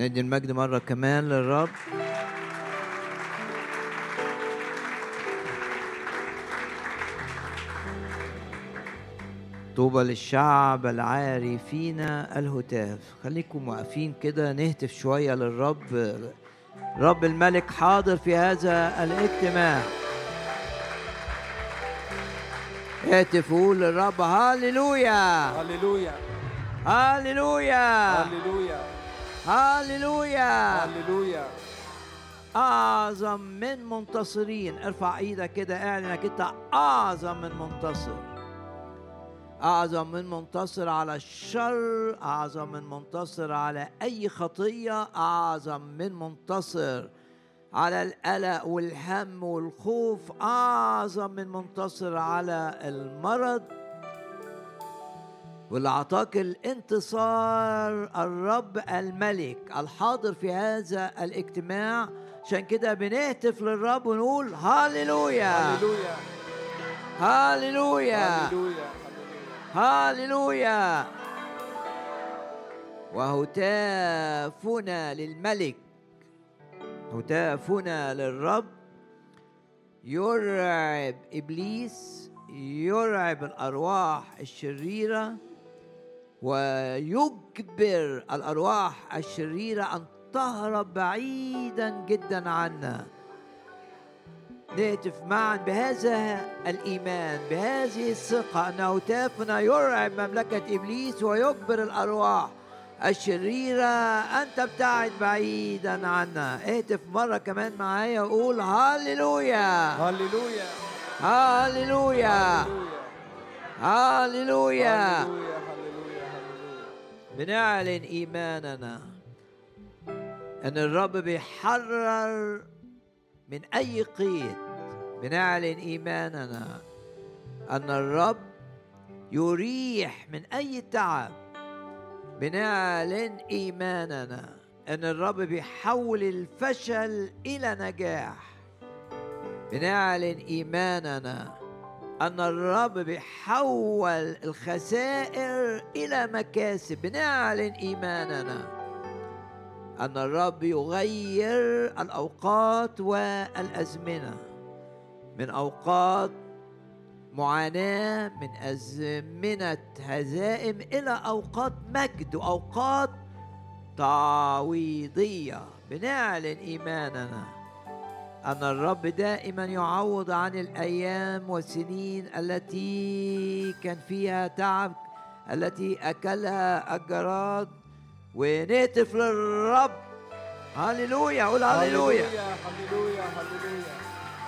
ندي المجد مرة كمان للرب. طوبى للشعب العاري فينا الهتاف. خليكم واقفين كده نهتف شوية للرب. رب الملك حاضر في هذا الاجتماع. اهتفوا للرب. هاليلويا. هللويا هاليلويا. هللويا هاليلويا. هللويا أعظم من منتصرين ارفع إيدك كده اعلن انك انت أعظم من منتصر أعظم من منتصر على الشر أعظم من منتصر على أي خطية أعظم من منتصر على القلق والهم والخوف أعظم من منتصر على المرض واللي أعطاك الانتصار الرب الملك الحاضر في هذا الاجتماع. عشان كده بنهتف للرب ونقول هاليلويا هاليلويا هللويا هاليلويا وهتافنا للملك. هتافنا للرب. يرعب إبليس. يرعب الأرواح الشريرة. ويجبر الأرواح الشريرة أن تهرب بعيدا جدا عنا. نهتف معا بهذا الإيمان بهذه الثقة أن هتافنا يرعب مملكة إبليس ويجبر الأرواح الشريرة أن تبتعد بعيدا عنا. اهتف مرة كمان معايا وقول هللويا هللويا هللويا هللويا بنعلن إيماننا أن الرب بيحرر من أي قيد. بنعلن إيماننا أن الرب يريح من أي تعب. بنعلن إيماننا أن الرب بيحول الفشل إلى نجاح. بنعلن إيماننا أن الرب بيحول الخسائر إلى مكاسب. بنعلن إيماننا. أن الرب يغير الأوقات والأزمنة. من أوقات معاناة من أزمنة هزائم إلى أوقات مجد وأوقات تعويضية. بنعلن إيماننا. أن الرب دائما يعوض عن الأيام والسنين التي كان فيها تعب التي أكلها الجراد ونهتف للرب هللويا قول هللويا هللويا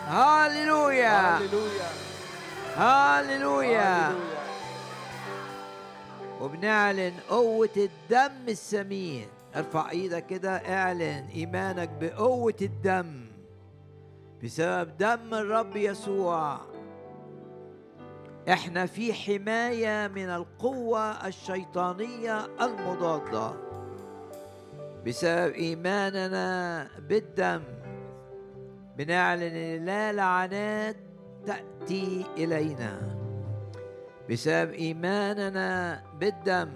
هللويا هللويا هللويا وبنعلن قوة الدم الثمين ارفع إيدك كده اعلن إيمانك بقوة الدم. بسبب دم الرب يسوع. إحنا في حماية من القوة الشيطانية المضادة. بسبب إيماننا بالدم بنعلن إن لا لعنات تأتي إلينا. بسبب إيماننا بالدم.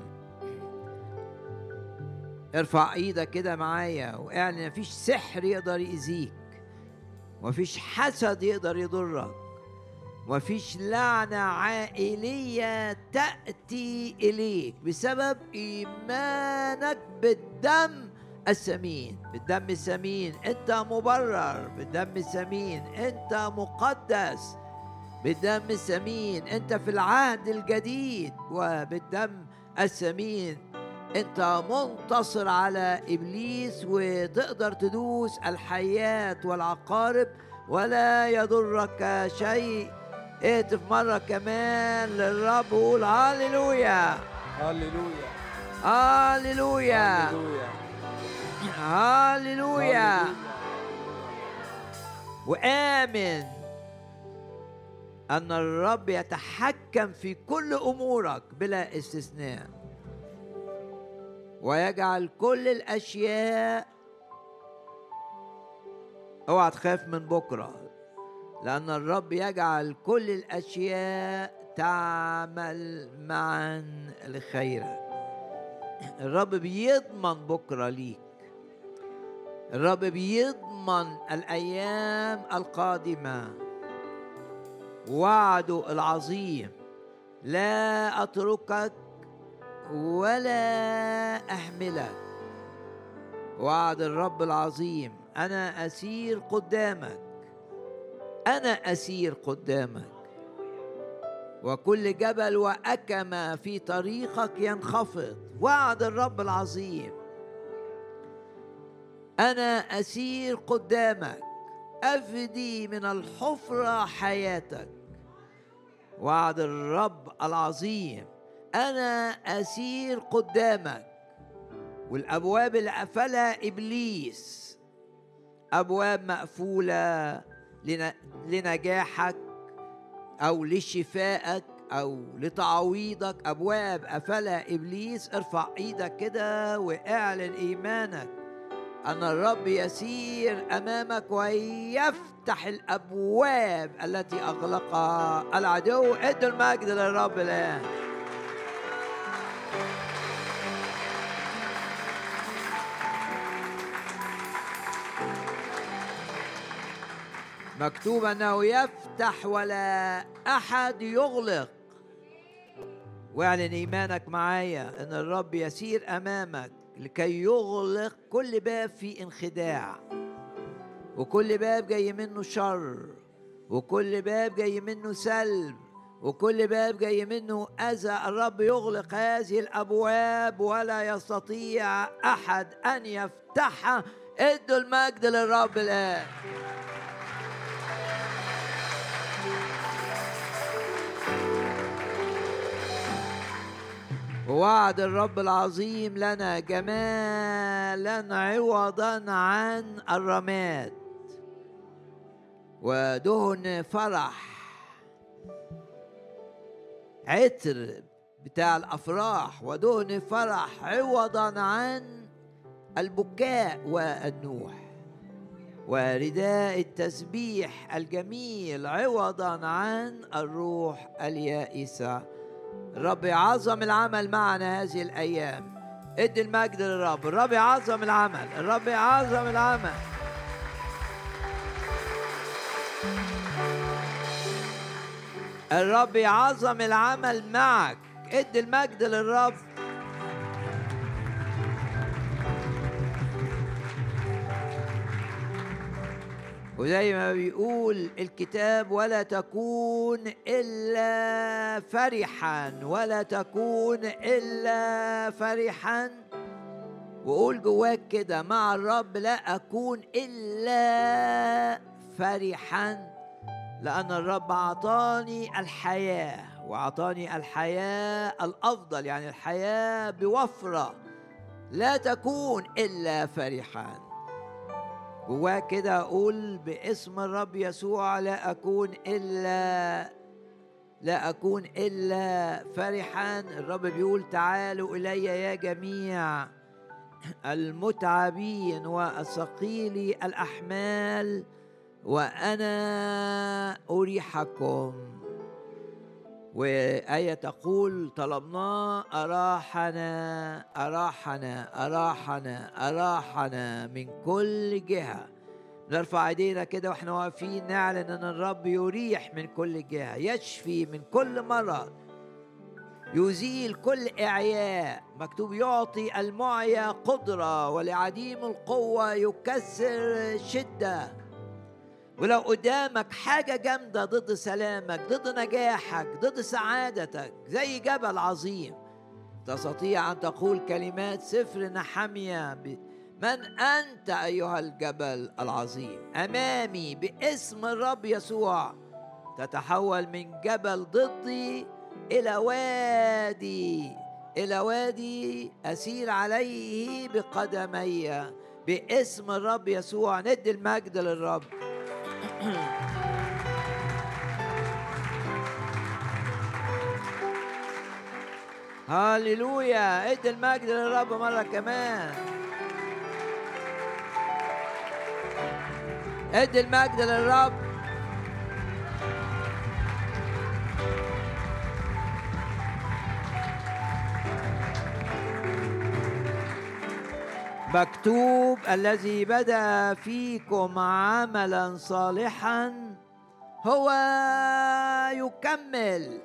ارفع إيدك كده معايا وإعلن مفيش سحر يقدر يأذيك. مفيش حسد يقدر يضرك. مفيش لعنة عائلية تأتي إليك بسبب إيمانك بالدم الثمين بالدم الثمين أنت مبرر. بالدم الثمين أنت مقدس. بالدم الثمين أنت في العهد الجديد. وبالدم الثمين أنت منتصر على إبليس وتقدر تدوس الحيات والعقارب ولا يضرك شيء. اهتف مرة كمان للرب وقول هللويا هاليلويا هللويا هاليلويا وآمن أن الرب يتحكم في كل أمورك بلا استثناء. ويجعل كل الأشياء اوعى تخاف من بكرة لأن الرب يجعل كل الأشياء تعمل معا لخيرك. الرب بيضمن بكرة ليك. الرب بيضمن الأيام القادمة. وعده العظيم. لا أتركك ولا احملك وعد الرب العظيم أنا أسير قدامك. أنا أسير قدامك. وكل جبل وأكمة في طريقك ينخفض. وعد الرب العظيم أنا أسير قدامك. أفدي من الحفرة حياتك. وعد الرب العظيم أنا أسير قدامك. والأبواب اللي قفلها إبليس. أبواب مقفولة لنجاحك أو لشفائك أو لتعويضك. أبواب قفلها إبليس. ارفع إيدك كده واعلن إيمانك. أن الرب يسير أمامك ويفتح الأبواب التي أغلقها. العدو ادوا المجد للرب الآن. مكتوب أنه يفتح ولا أحد يغلق. واعلن إيمانك معايا أن الرب يسير أمامك لكي يغلق كل باب في انخداع وكل باب جاي منه شر وكل باب جاي منه سلب وكل باب جاي منه أذى. الرب يغلق هذه الأبواب ولا يستطيع أحد أن يفتحها. ادوا المجد للرب الآن. ووعد الرب العظيم لنا جمالا عوضا عن الرماد. ودهن فرح. عطر بتاع الأفراح. ودهن فرح عوضا عن البكاء والنوح. ورداء التسبيح الجميل عوضا عن الروح اليائسة. الرب يعظم العمل معنا هذه الأيام. ادي المجد للرب. الرب يعظم العمل. الرب يعظم العمل. الرب يعظم العمل معك. ادي المجد للرب. وزي ما بيقول الكتاب ولا تكون إلا فرحا ولا تكون إلا فرحا. وقول جواك كده مع الرب لا أكون إلا فرحا لأن الرب أعطاني الحياة وأعطاني الحياة الأفضل يعني الحياة بوفرة لا تكون إلا فرحا. جواه كده أقول باسم الرب يسوع لا أكون إلا لا أكون إلا فرحا. الرب بيقول تعالوا إلي يا جميع المتعبين والثقيل الأحمال وأنا أريحكم. وآية تقول طلبناه أراحنا أراحنا أراحنا أراحنا من كل جهة. نرفع إيدينا كده وإحنا واقفين نعلن إن الرب يريح من كل جهة يشفي من كل مرض يزيل كل إعياء. مكتوب يعطي المعيا قدرة ولعديم القوة يكسر شدة. ولو قدامك حاجة جامدة ضد سلامك ضد نجاحك ضد سعادتك زي جبل عظيم تستطيع أن تقول كلمات سفر نحمية من أنت أيها الجبل العظيم؟ أمامي باسم الرب يسوع تتحول من جبل ضدي إلى وادي إلى وادي أسير عليه بقدمي باسم الرب يسوع. ندي المجد للرب. هاليلويا ادي المجد للرب مرة كمان ادي المجد للرب مكتوب الذي بدا فيكم عملا صالحا هو يكمل.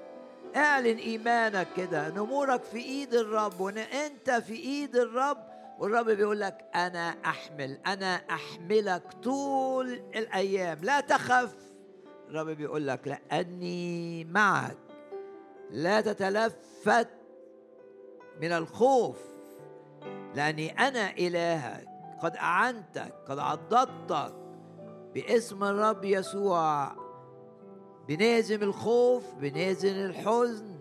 اعلن إيمانك كده نمورك في إيد الرب وإن أنت في إيد الرب والرب بيقول لك أنا أحمل أنا أحملك طول الأيام. لا تخف. الرب بيقول لك لأني معك لا تتلفت من الخوف. لأني أنا إلهك. قد أعنتك قد عضدتك باسم الرب يسوع بنازم الخوف بنازم الحزن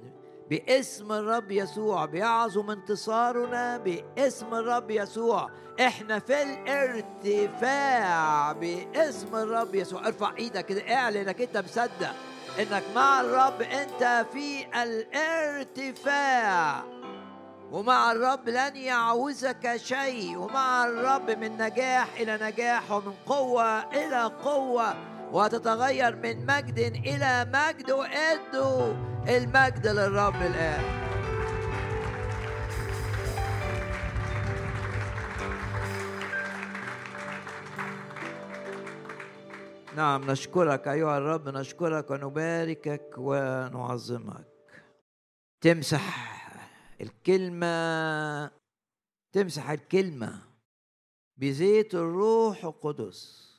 باسم الرب يسوع بيعظم انتصارنا باسم الرب يسوع. إحنا في الارتفاع باسم الرب يسوع. ارفع إيدك كده اعلن إنك أنت مصدق إنك مع الرب أنت في الارتفاع. ومع الرب لن يعوزك شيء ومع الرب من نجاح إلى نجاح ومن قوة إلى قوة وتتغير من مجد إلى مجد وإدوا المجد للرب الآن. نعم نشكرك أيها الرب نشكرك ونباركك ونعظمك. تمسح. الكلمة تمسح الكلمة بزيت الروح القدس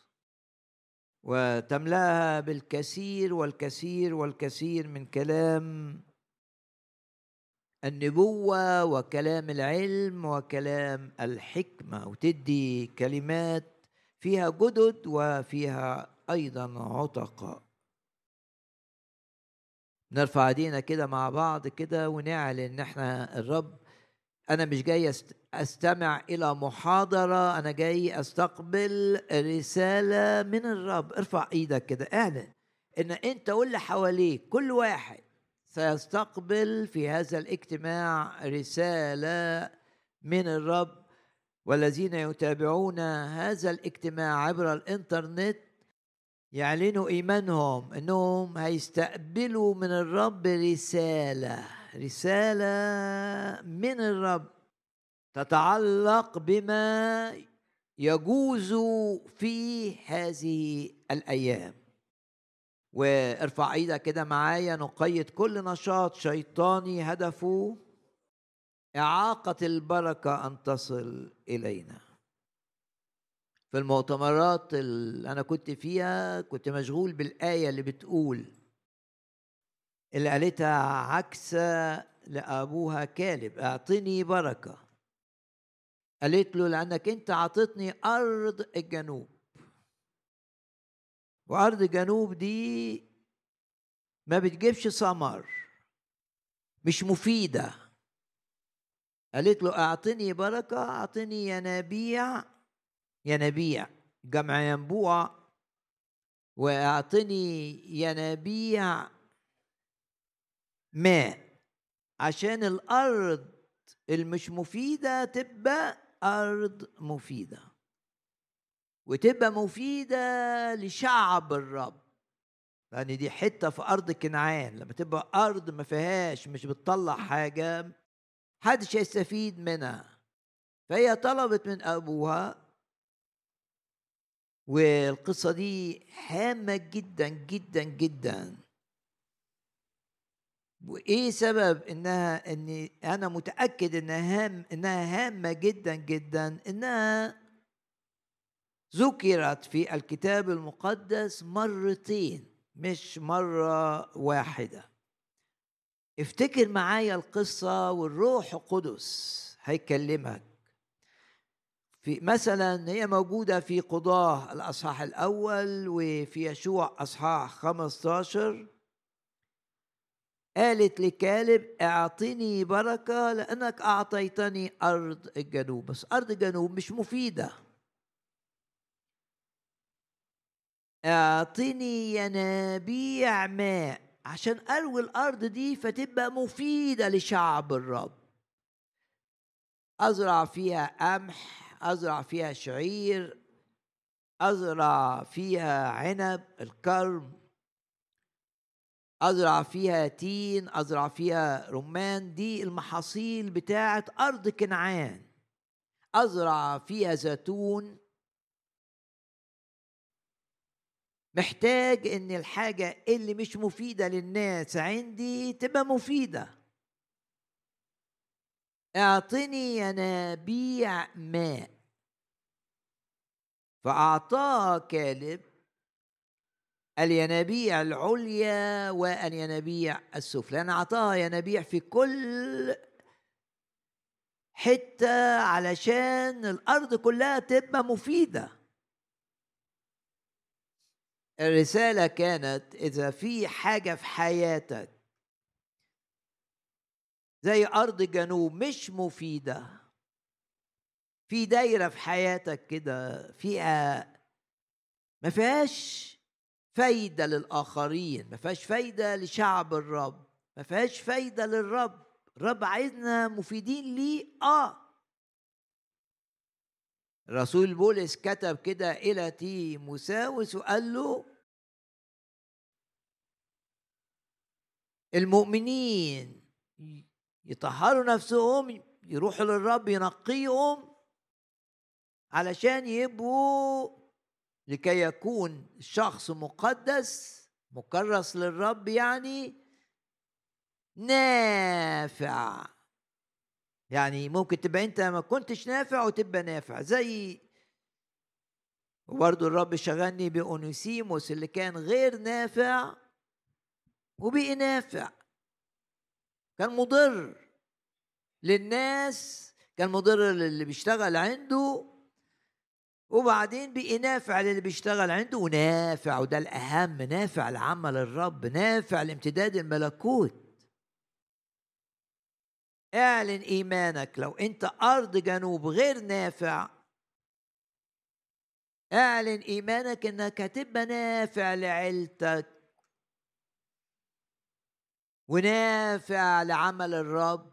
وتملاها بالكثير والكثير والكثير من كلام النبوة وكلام العلم وكلام الحكمة وتدي كلمات فيها جدد وفيها أيضا عتقاء نرفع ايدينا كده مع بعض كده ونعلن إن إحنا الرب أنا مش جاي أستمع إلى محاضرة أنا جاي أستقبل رسالة من الرب. ارفع إيدك كده اعلن إن أنت واللي حواليك. كل واحد سيستقبل في هذا الاجتماع رسالة من الرب. والذين يتابعون هذا الاجتماع عبر الإنترنت يعلنوا إيمانهم إنهم هيستقبلوا من الرب رسالة رسالة من الرب تتعلق بما يجوز في هذه الأيام. وارفع إيدك كده معايا نقيد كل نشاط شيطاني هدفه إعاقة البركة أن تصل إلينا. في المؤتمرات اللي أنا كنت فيها كنت مشغول بالآية اللي بتقول اللي قالتها عكسة لأبوها كالب أعطني بركة. قالت له لأنك أنت عطتني أرض الجنوب. وأرض الجنوب دي ما بتجيبش ثمر مش مفيدة. قالت له أعطني بركة أعطني ينابيع ينابيع جمع ينبوع وأعطني ينابيع ماء. عشان الأرض المش مفيدة تبقى أرض مفيدة. وتبقى مفيدة لشعب الرب. يعني دي حتة في أرض كنعان. لما تبقى أرض ما فيهاش مش بتطلع حاجة محدش هيستفيد منها. فهي طلبت من أبوها والقصة دي هامة جدا جدا جدا. وإيه سبب إنها اني أنا متأكد إنها هام إنها هامة جدا جدا؟ إنها ذكرت في الكتاب المقدس مرتين مش مرة واحدة. افتكر معايا القصة والروح القدس هيكلمك. في مثلا هي موجودة في قضاة الأصحاح الأول وفي يشوع أصحاح 15 قالت لكالب أعطني بركة لأنك أعطيتني أرض الجنوب. بس أرض الجنوب مش مفيدة. أعطني ينابيع ماء عشان أروي الأرض دي فتبقى مفيدة لشعب الرب. أزرع فيها قمح أزرع فيها شعير أزرع فيها عنب الكرم أزرع فيها تين أزرع فيها رمان. دي المحاصيل بتاعة أرض كنعان. أزرع فيها زيتون. محتاج إن الحاجة اللي مش مفيدة للناس عندي تبقى مفيدة. اعطني ينابيع ماء. فاعطاها كالب الينابيع العليا والينابيع السفلى. أنا أعطاها ينابيع في كل حتة علشان الأرض كلها تبقى مفيدة. الرسالة كانت إذا في حاجة في حياتك زي أرض جنوب مش مفيدة. في دايرة في حياتك كده فيها ما فيهاش فايدة للآخرين ما فيهاش فايدة لشعب الرب ما فيهاش فايدة للرب. الرب عايزنا مفيدين ليه؟ آه. الرسول بولس كتب كده إلى تيموساوس وقال له المؤمنين يطهروا نفسهم يروحوا للرب ينقيهم علشان يبقوا لكي يكون الشخص مقدس مكرس للرب يعني نافع. يعني ممكن تبقى أنت ما كنتش نافع وتبقى نافع زي وبرضه الرب شغلني بأونيسيموس اللي كان غير نافع وبقي نافع. كان مضر للناس كان مضر للي بيشتغل عنده وبعدين بقي نافع للي بيشتغل عنده ونافع وده الأهم نافع لعمل الرب نافع لامتداد الملكوت. اعلن إيمانك لو أنت أرض جنوب غير نافع اعلن إيمانك إنك هتبقى نافع لعيلتك ونافع لعمل الرب.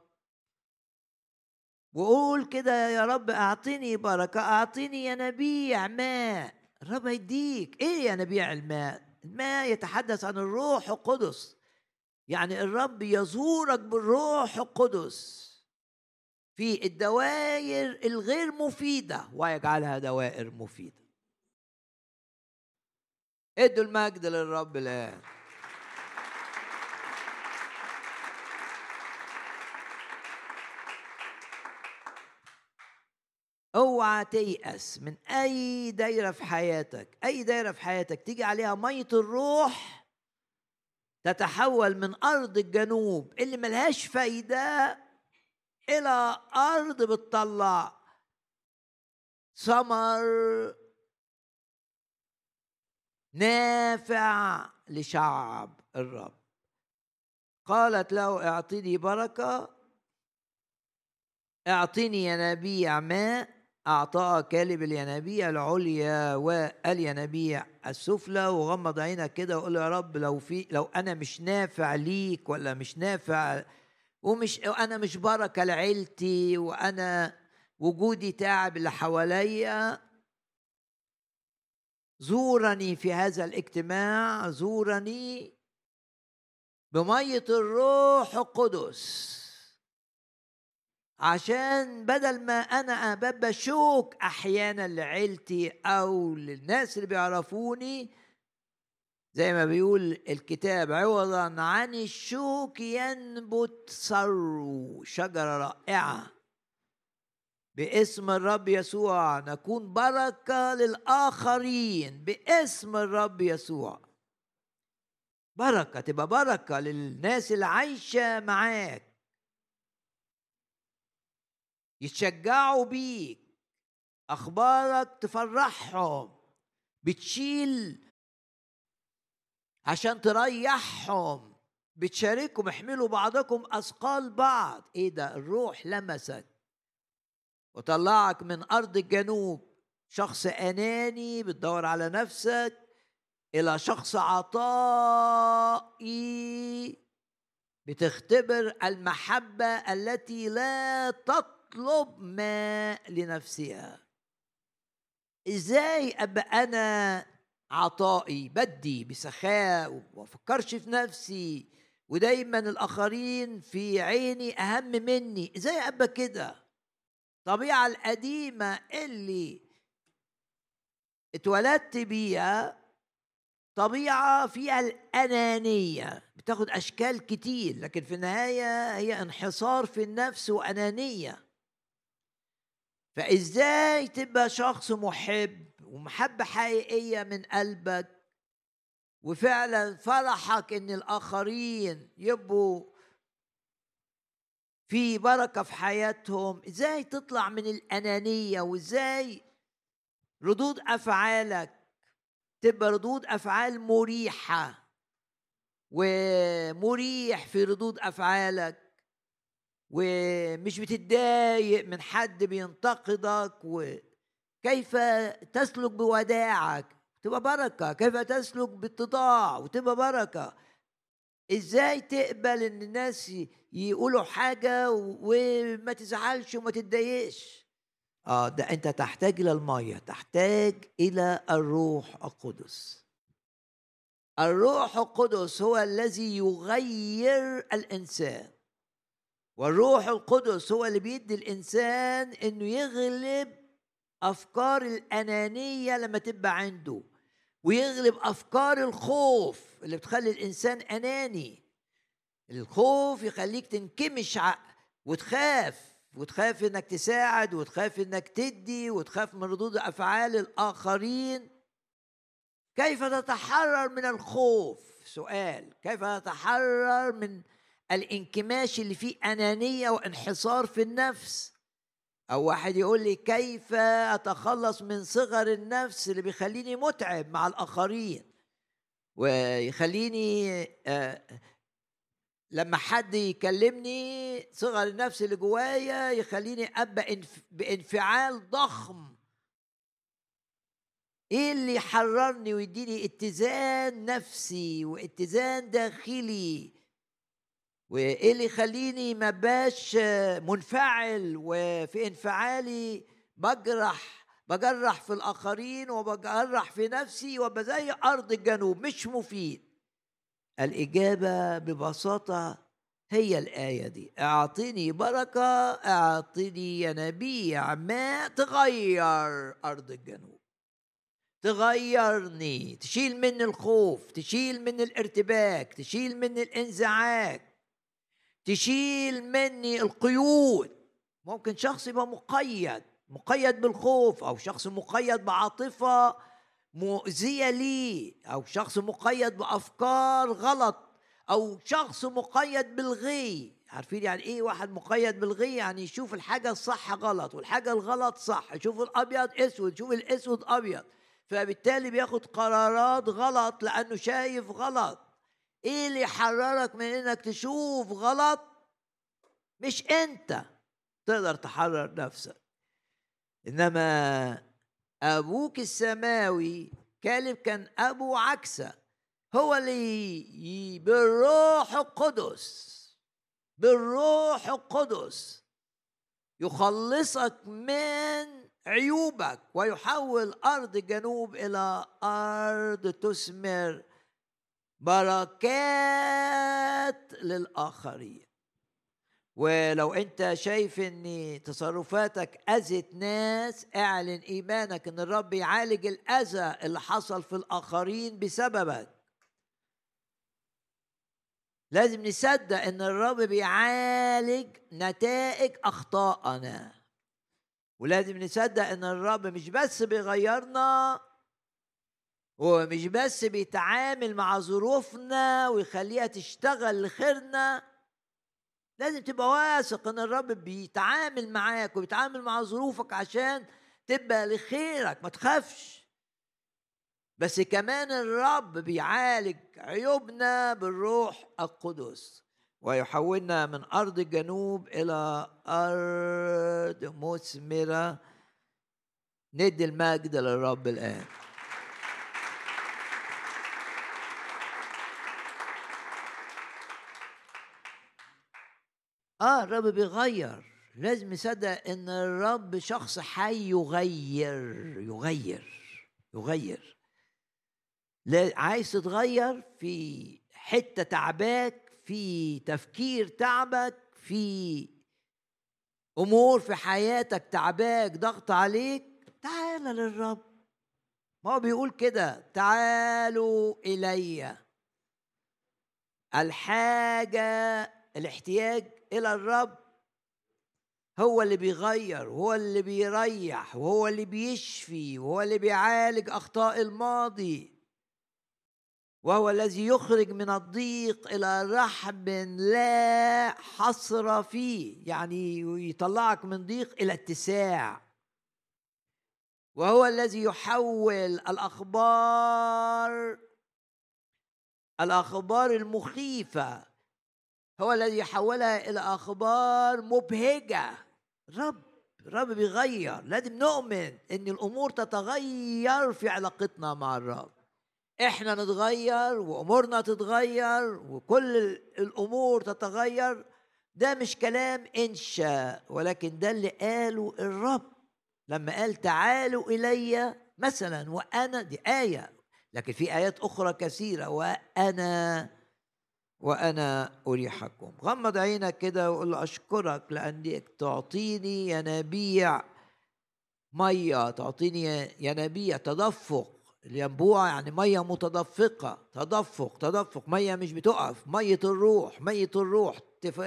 وقول كده يا رب اعطيني بركة اعطيني ينابيع ماء. الرب يديك إيه ينابيع الماء؟ الماء يتحدث عن الروح القدس. يعني الرب يزورك بالروح القدس. في الدوائر الغير مفيدة. ويجعلها دوائر مفيدة. ادوا المجد للرب الآن. أوعى تيأس من أي دايرة في حياتك أي دايرة في حياتك تيجي عليها مية الروح تتحول من أرض الجنوب اللي ملهاش فايدة إلى أرض بتطلع ثمر نافع لشعب الرب. قالت له أعطني بركة أعطني ينابيع ماء أعطاها كالب الينابيع العليا والينابيع السفلى وغمض عينك كده وقول يا رب لو في لو أنا مش نافع ليك ولا مش نافع ومش أنا مش بركة لعيلتي وأنا وجودي تعب اللي حواليا. زورني في هذا الاجتماع زورني بمية الروح القدس. عشان بدل ما أنا ببقى شوك أحيانا لعيلتي أو للناس اللي بيعرفوني زي ما بيقول الكتاب عوضا عن الشوك ينبت ثرو شجرة رائعة. باسم الرب يسوع نكون بركة للآخرين. باسم الرب يسوع. بركة تبقى بركة للناس اللي عايشة معاك. يتشجعوا بيك أخبارك تفرحهم بتشيل عشان تريحهم بتشاركهم احملوا بعضكم أثقال بعض. إيه ده؟ الروح لمسك وطلعك من أرض الجنوب. شخص أناني بتدور على نفسك إلى شخص عطائي. بتختبر المحبة التي لا تطلع تطلب ما لنفسها. إزاي أبقى أنا عطائي؟ بدي بسخاء وما افكرش في نفسي ودايما الآخرين في عيني أهم مني. إزاي أبقى كده؟ الطبيعة القديمة اللي اتولدت بيها طبيعة فيها الأنانية. بتاخد أشكال كتير لكن في النهاية هي انحصار في النفس وأنانية. فإزاي تبقى شخص محب ومحبة حقيقية من قلبك وفعلا فرحك إن الآخرين يبقوا في بركة في حياتهم؟ إزاي تطلع من الأنانية؟ وإزاي ردود أفعالك تبقى ردود أفعال مريحة ومريح في ردود أفعالك؟ ومش بتتضايق من حد بينتقدك وكيف تسلك بوداعك؟ تبقى بركة. كيف تسلك باتضاع وتبقى بركة. إزاي تقبل إن الناس يقولوا حاجة وما تزعلش وما تتضايقش؟ آه ده أنت تحتاج إلى المية. تحتاج إلى الروح القدس. الروح القدس هو الذي يغير الإنسان. والروح القدس هو اللي بيدي الإنسان إنه يغلب أفكار الأنانية لما تبقى عنده ويغلب أفكار الخوف اللي بتخلي الإنسان أناني. الخوف يخليك تنكمش وتخاف وتخاف إنك تساعد وتخاف إنك تدي وتخاف من ردود أفعال الآخرين. كيف تتحرر من الخوف؟ سؤال. كيف تتحرر من الانكماش اللي فيه أنانية وانحصار في النفس. أو واحد يقول لي كيف أتخلص من صغر النفس اللي بيخليني متعب مع الآخرين؟ ويخليني آه، لما حد يكلمني صغر النفس اللي جوايا يخليني أبقى بانفعال ضخم. إيه اللي يحررني ويديني اتزان نفسي واتزان داخلي؟ وإيه اللي يخليني ما باش منفعل وفي انفعالي بجرح بجرح في الآخرين وبجرح في نفسي وابقى زي أرض الجنوب مش مفيد. الإجابة ببساطة هي الآية دي أعطني بركة أعطني ينابيع ماء تغير أرض الجنوب. تغيرني تشيل من الخوف تشيل من الارتباك تشيل من الانزعاج. تشيل مني القيود. ممكن شخص يبقى مقيد مقيد بالخوف أو شخص مقيد بعاطفة مؤذية ليه أو شخص مقيد بأفكار غلط أو شخص مقيد بالغي. عارفين يعني إيه واحد مقيد بالغي؟ يعني يشوف الحاجة الصح غلط والحاجة الغلط صح. يشوف الأبيض أسود يشوف الأسود أبيض. فبالتالي بياخد قرارات غلط لأنه شايف غلط. إيه اللي يحررك من انك تشوف غلط؟ مش انت تقدر تحرر نفسك. انما أبوك السماوي كالب كان ابو عكسة هو اللي بالروح القدس بالروح القدس يخلصك من عيوبك ويحول أرض الجنوب إلى أرض تثمر. بركات للآخرين. ولو أنت شايف إن تصرفاتك أذت ناس اعلن إيمانك إن الرب يعالج الأذى اللي حصل في الآخرين بسببك. لازم نصدق إن الرب بيعالج نتائج أخطائنا. ولازم نصدق إن الرب مش بس بيغيرنا هو مش بس بيتعامل مع ظروفنا ويخليها تشتغل لخيرنا لازم تبقى واثق إن الرب بيتعامل معاك وبيتعامل مع ظروفك عشان تبقى لخيرك ما تخافش. بس كمان الرب بيعالج عيوبنا بالروح القدس ويحولنا من أرض الجنوب إلى أرض مثمرة. ندي المجد للرب الآن. آه الرب بيغير. لازم نصدق إن الرب شخص حي يغير يغير يغير. عايز تتغير في حتة تعباك في تفكير تعبك في أمور في حياتك تعباك ضغط عليك. تعال للرب. ما هو بيقول كده تعالوا إلي. الحاجة الاحتياج إلى الرب. هو اللي بيغير وهو اللي بيريح وهو اللي بيشفي وهو اللي بيعالج أخطاء الماضي. وهو الذي يخرج من الضيق إلى رحب لا حصر فيه يعني يطلعك من ضيق إلى اتساع. وهو الذي يحول الأخبار الأخبار المخيفة هو الذي يحولها إلى أخبار مبهجة. رب الرب بيغير. لازم نؤمن إن الأمور تتغير في علاقتنا مع الرب. إحنا نتغير وأمورنا تتغير وكل الأمور تتغير. ده مش كلام انشاء ولكن ده اللي قاله الرب. لما قال تعالوا إلي مثلا وأنا دي آية. لكن في آيات أخرى كثيرة وأنا وأنا أريحكم. غمض عينك كده وقول له أشكرك لأنك تعطيني ينابيع مية تعطيني ينابيع تدفق. الينبوع يعني مية متدفقة. تدفق تدفق. مية مش بتقف. مية الروح مية الروح. تف...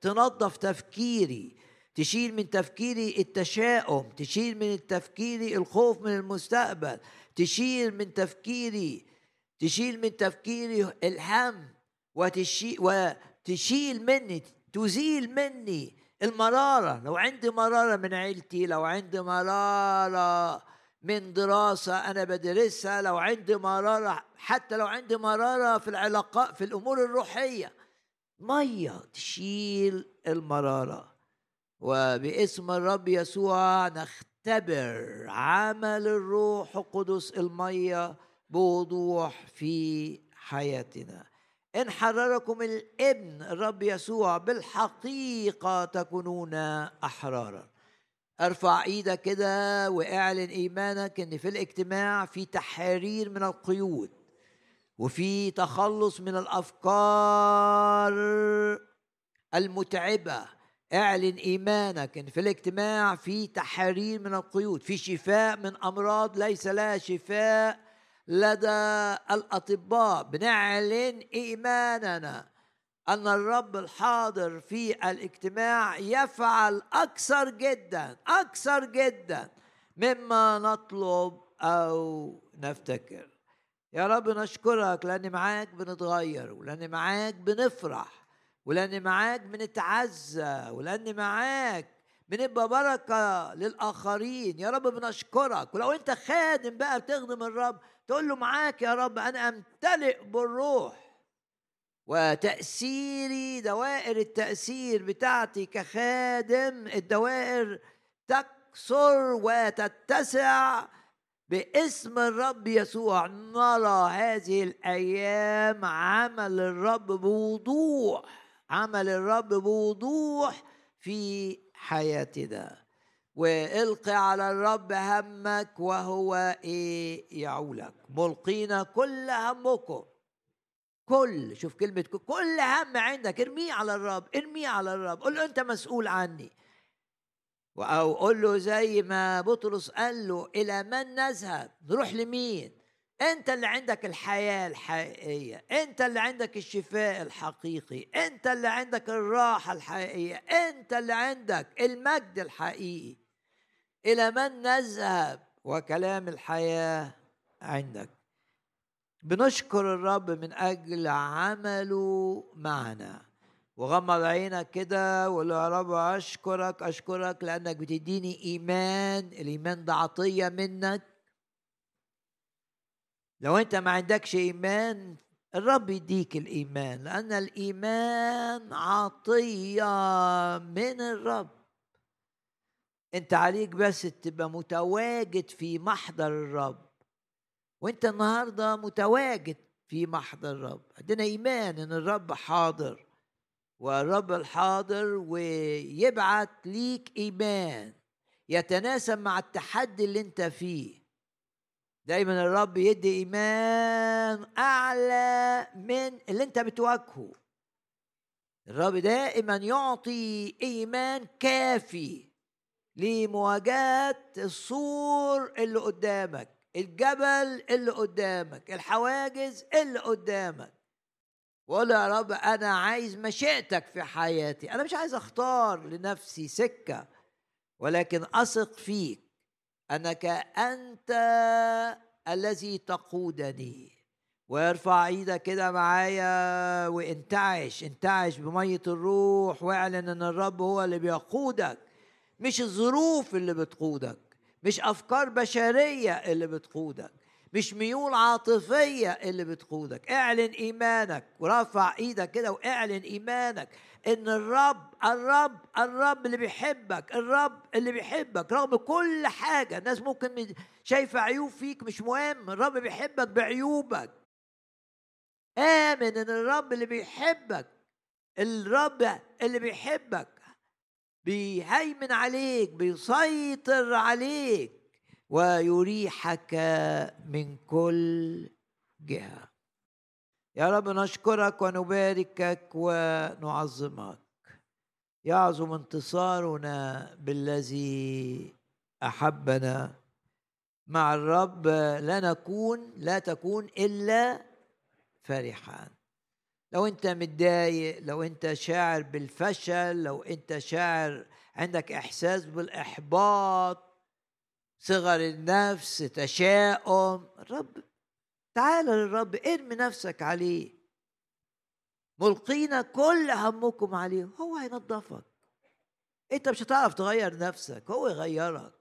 تنظف تفكيري. تشيل من تفكيري التشاؤم. تشيل من تفكيري الخوف من المستقبل. تشيل من تفكيري تشيل من تفكيري الهم. وتشيل وتشيل مني تزيل مني المرارة. لو عندي مرارة من عيلتي لو عندي مرارة من دراسة أنا بدرسها لو عندي مرارة حتى لو عندي مرارة في العلاقات في الأمور الروحية. مية تشيل المرارة. وباسم الرب يسوع نختبر عمل الروح القدس المية بوضوح في حياتنا. إن حرركم الإبن الرب يسوع بالحقيقة تكونون أحرارا. ارفع إيدك كده واعلن إيمانك إن في الاجتماع في تحرير من القيود وفي تخلص من الأفكار المتعبة. اعلن إيمانك إن في الاجتماع في تحرير من القيود في شفاء من أمراض ليس لها شفاء. لدى الأطباء بنعلن إيماننا أن الرب الحاضر في الاجتماع يفعل أكثر جدا أكثر جدا مما نطلب أو نفتكر. يا رب نشكرك لأن معاك بنتغير ولان معاك بنفرح ولان معاك بنتعزى ولان معاك بنبقى بركة للآخرين. يا رب بنشكرك. ولو أنت خادم بقى بتخدم الرب تقول له معاك يا رب أنا أمتلئ بالروح. وتأثيري دوائر التأثير بتاعتي كخادم الدوائر تكثر وتتسع باسم الرب يسوع. نرى هذه الأيام عمل الرب بوضوح عمل الرب بوضوح في حياتنا. والقي على الرب همك وهو إيه؟ يعولك. ملقين كل همكم. كل شوف كلمة كل, هم عندك. ارميه على الرب ارميه على الرب. قول له أنت مسؤول عني. أو قول له زي ما بطرس قال له إلى من نذهب؟ نروح لمين؟ أنت اللي عندك الحياة الحقيقية. أنت اللي عندك الشفاء الحقيقي. أنت اللي عندك الراحة الحقيقية. أنت اللي عندك المجد الحقيقي. إلى من نذهب وكلام الحياة عندك. بنشكر الرب من أجل عمله معنا. وغمض عينك كده وقول يا رب أشكرك أشكرك لأنك بتديني إيمان الإيمان ده عطية منك. لو أنت ما عندكش إيمان الرب يديك الإيمان لأن الإيمان عطية من الرب. انت عليك بس تبقى متواجد في محضر الرب. وانت النهارده متواجد في محضر الرب. عندنا إيمان إن الرب حاضر والرب الحاضر ويبعت ليك إيمان يتناسب مع التحدي اللي انت فيه. دايما الرب يدي إيمان أعلى من اللي انت بتواجهه. الرب دائما يعطي إيمان كافي. لمواجهة السور اللي قدامك الجبل اللي قدامك الحواجز اللي قدامك. وقول يا رب أنا عايز مشيئتك في حياتي. أنا مش عايز أختار لنفسي سكة ولكن أثق فيك. انك انت الذي تقودني. ويرفع إيدك كده معايا وانتعش انتعش بمية الروح واعلن إن الرب هو اللي بيقودك. مش الظروف اللي بتقودك مش أفكار بشرية اللي بتقودك مش ميول عاطفية اللي بتقودك. اعلن إيمانك ورفع إيدك كده واعلن إيمانك إن الرب الرب الرب اللي بيحبك الرب اللي بيحبك رغم كل حاجة. الناس ممكن شايفة عيوب فيك مش مهم الرب بيحبك بعيوبك. آمن إن الرب اللي بيحبك الرب اللي بيحبك بيهيمن عليك بيسيطر عليك ويريحك من كل جهة. يا رب نشكرك ونباركك ونعظمك. يعظم انتصارنا بالذي أحبنا. مع الرب لا نكون لا تكون إلا فرحان. لو انت متضايق لو انت شاعر بالفشل لو انت شاعر عندك احساس بالاحباط صغر النفس تشاؤم الرب تعال للرب ارمي نفسك عليه. ملقين كل همكم عليه. هو هينظفك انت مش هتعرف تغير نفسك هو يغيرك.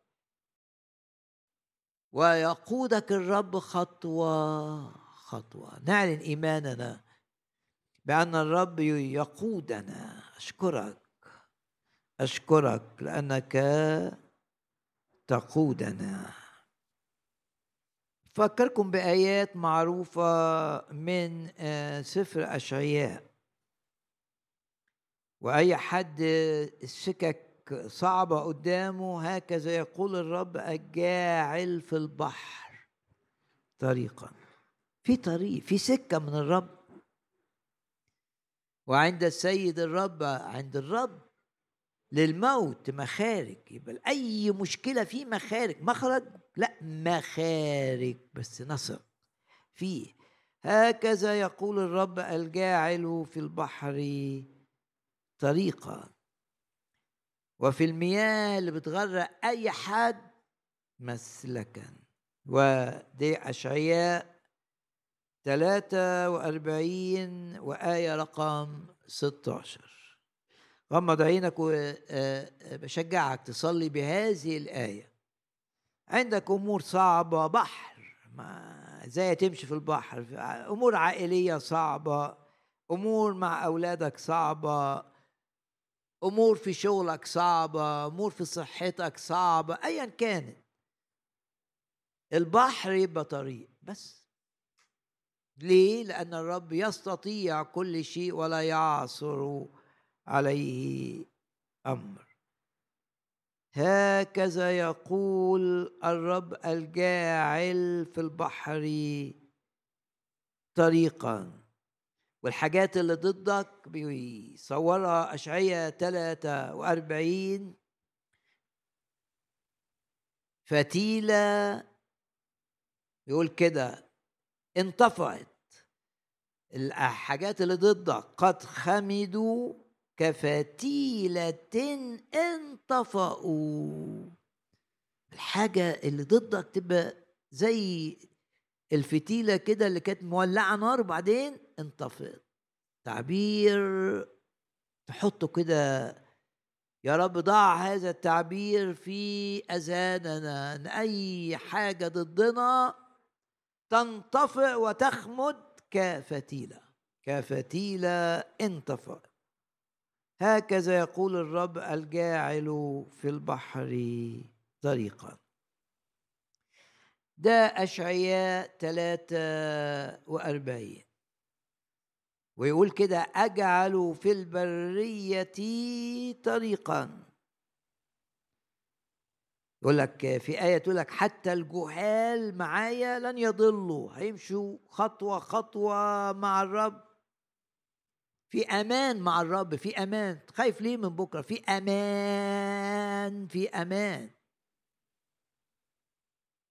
ويقودك الرب خطوة خطوة. نعلن إيماننا. بأن الرب يقودنا. أشكرك. أشكرك لأنك تقودنا. فكركم بآيات معروفة من آه، سفر أشعياء. وأي حد السكك صعبة قدامه هكذا يقول الرب الجاعل في البحر طريقا. في طريق في سكة من الرب وعند السيد الرب عند الرب للموت مخارج. يبقى أي مشكلة في مخارج مخرج؟ لا مخارج بس نثق فيه. هكذا يقول الرب الجاعل في البحر طريقا. وفي المياه اللي بتغرق أي حد مسلكا. ودي أشعياء 43 وآية رقم 16 غمض عينك وبشجعك تصلي بهذه الآية. عندك أمور صعبة بحر. ما إزاي تمشي في البحر؟ أمور عائلية صعبة أمور مع أولادك صعبة أمور في شغلك صعبة أمور في صحتك صعبة أيا كانت. البحر يبقى طريق بس. ليه؟ لأن الرب يستطيع كل شيء ولا يعصر عليه أمر. هكذا يقول الرب الجاعل في البحر طريقا. والحاجات اللي ضدك بيصورها أشعية 43 فتيلة يقول كده انطفأت الحاجات اللي ضدك قد خمدوا كفتيلة انطفأوا. الحاجة اللي ضدك تبقى زي الفتيلة كده اللي كانت مولعة نار وبعدين انطفأت تعبير تحطه كده يا رب ضع هذا التعبير في أذاننا أن أي حاجة ضدنا تنطفئ وتخمد كفتيلة كفتيلة انطفأت هكذا يقول الرب الجاعل في البحر طريقا. ده أشعياء 43 ويقول كده أجعل في البرية طريقا. يقول لك في آية تقول لك حتى الجهال معايا لن يضلوا. هيمشوا خطوة خطوة مع الرب. في أمان مع الرب في أمان. خايف ليه من بكرة؟ في أمان في أمان.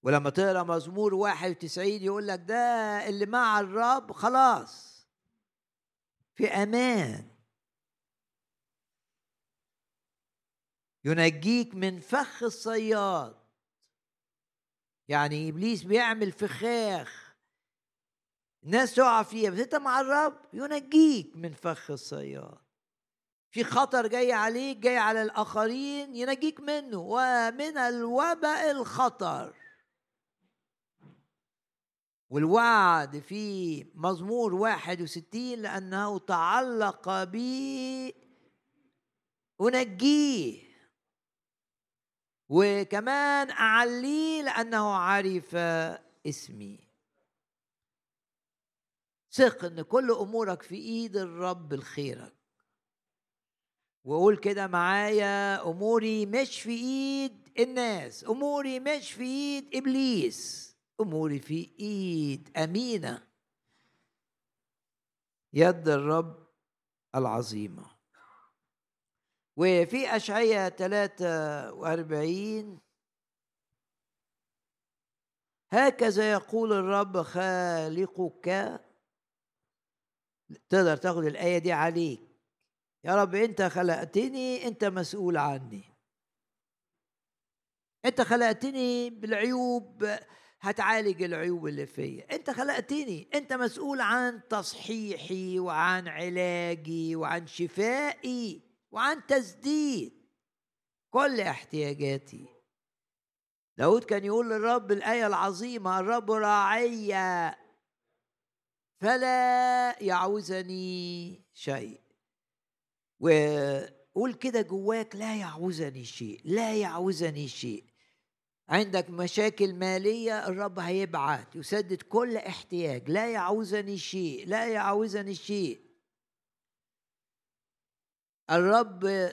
ولما تقرأ مزمور 91 يقول لك ده اللي مع الرب خلاص. في أمان. ينجيك من فخ الصياد. يعني إبليس بيعمل فخاخ. الناس تقع فيها بس أنت مع الرب ينجيك من فخ الصياد. في خطر جاي عليك جاي على الآخرين ينجيك منه. ومن الوباء الخطر. والوعد في مزمور 61 لأنه تعلق بي. أنجيه. وكمان أعليه لأنه عرف اسمي. ثق إن كل أمورك في إيد الرب الخيرك. وقول كده معايا أموري مش في إيد الناس أموري مش في إيد إبليس أموري في إيد أمينة. يد الرب العظيمة. وفي أشعية 43 هكذا يقول الرب خالقك. تقدر تاخد الآية دي عليك. يا رب أنت خلقتني أنت مسؤول عني. أنت خلقتني بالعيوب هتعالج العيوب اللي فيا. أنت خلقتني أنت مسؤول عن تصحيحي وعن علاجي وعن شفائي. وعن تسديد كل احتياجاتي. داود كان يقول للرب الآية العظيمة الرب راعي فلا يعوزني شيء. وقول كده جواك لا يعوزني شيء لا يعوزني شيء. عندك مشاكل مالية الرب هيبعت يسدد كل احتياج لا يعوزني شيء لا يعوزني شيء. الرب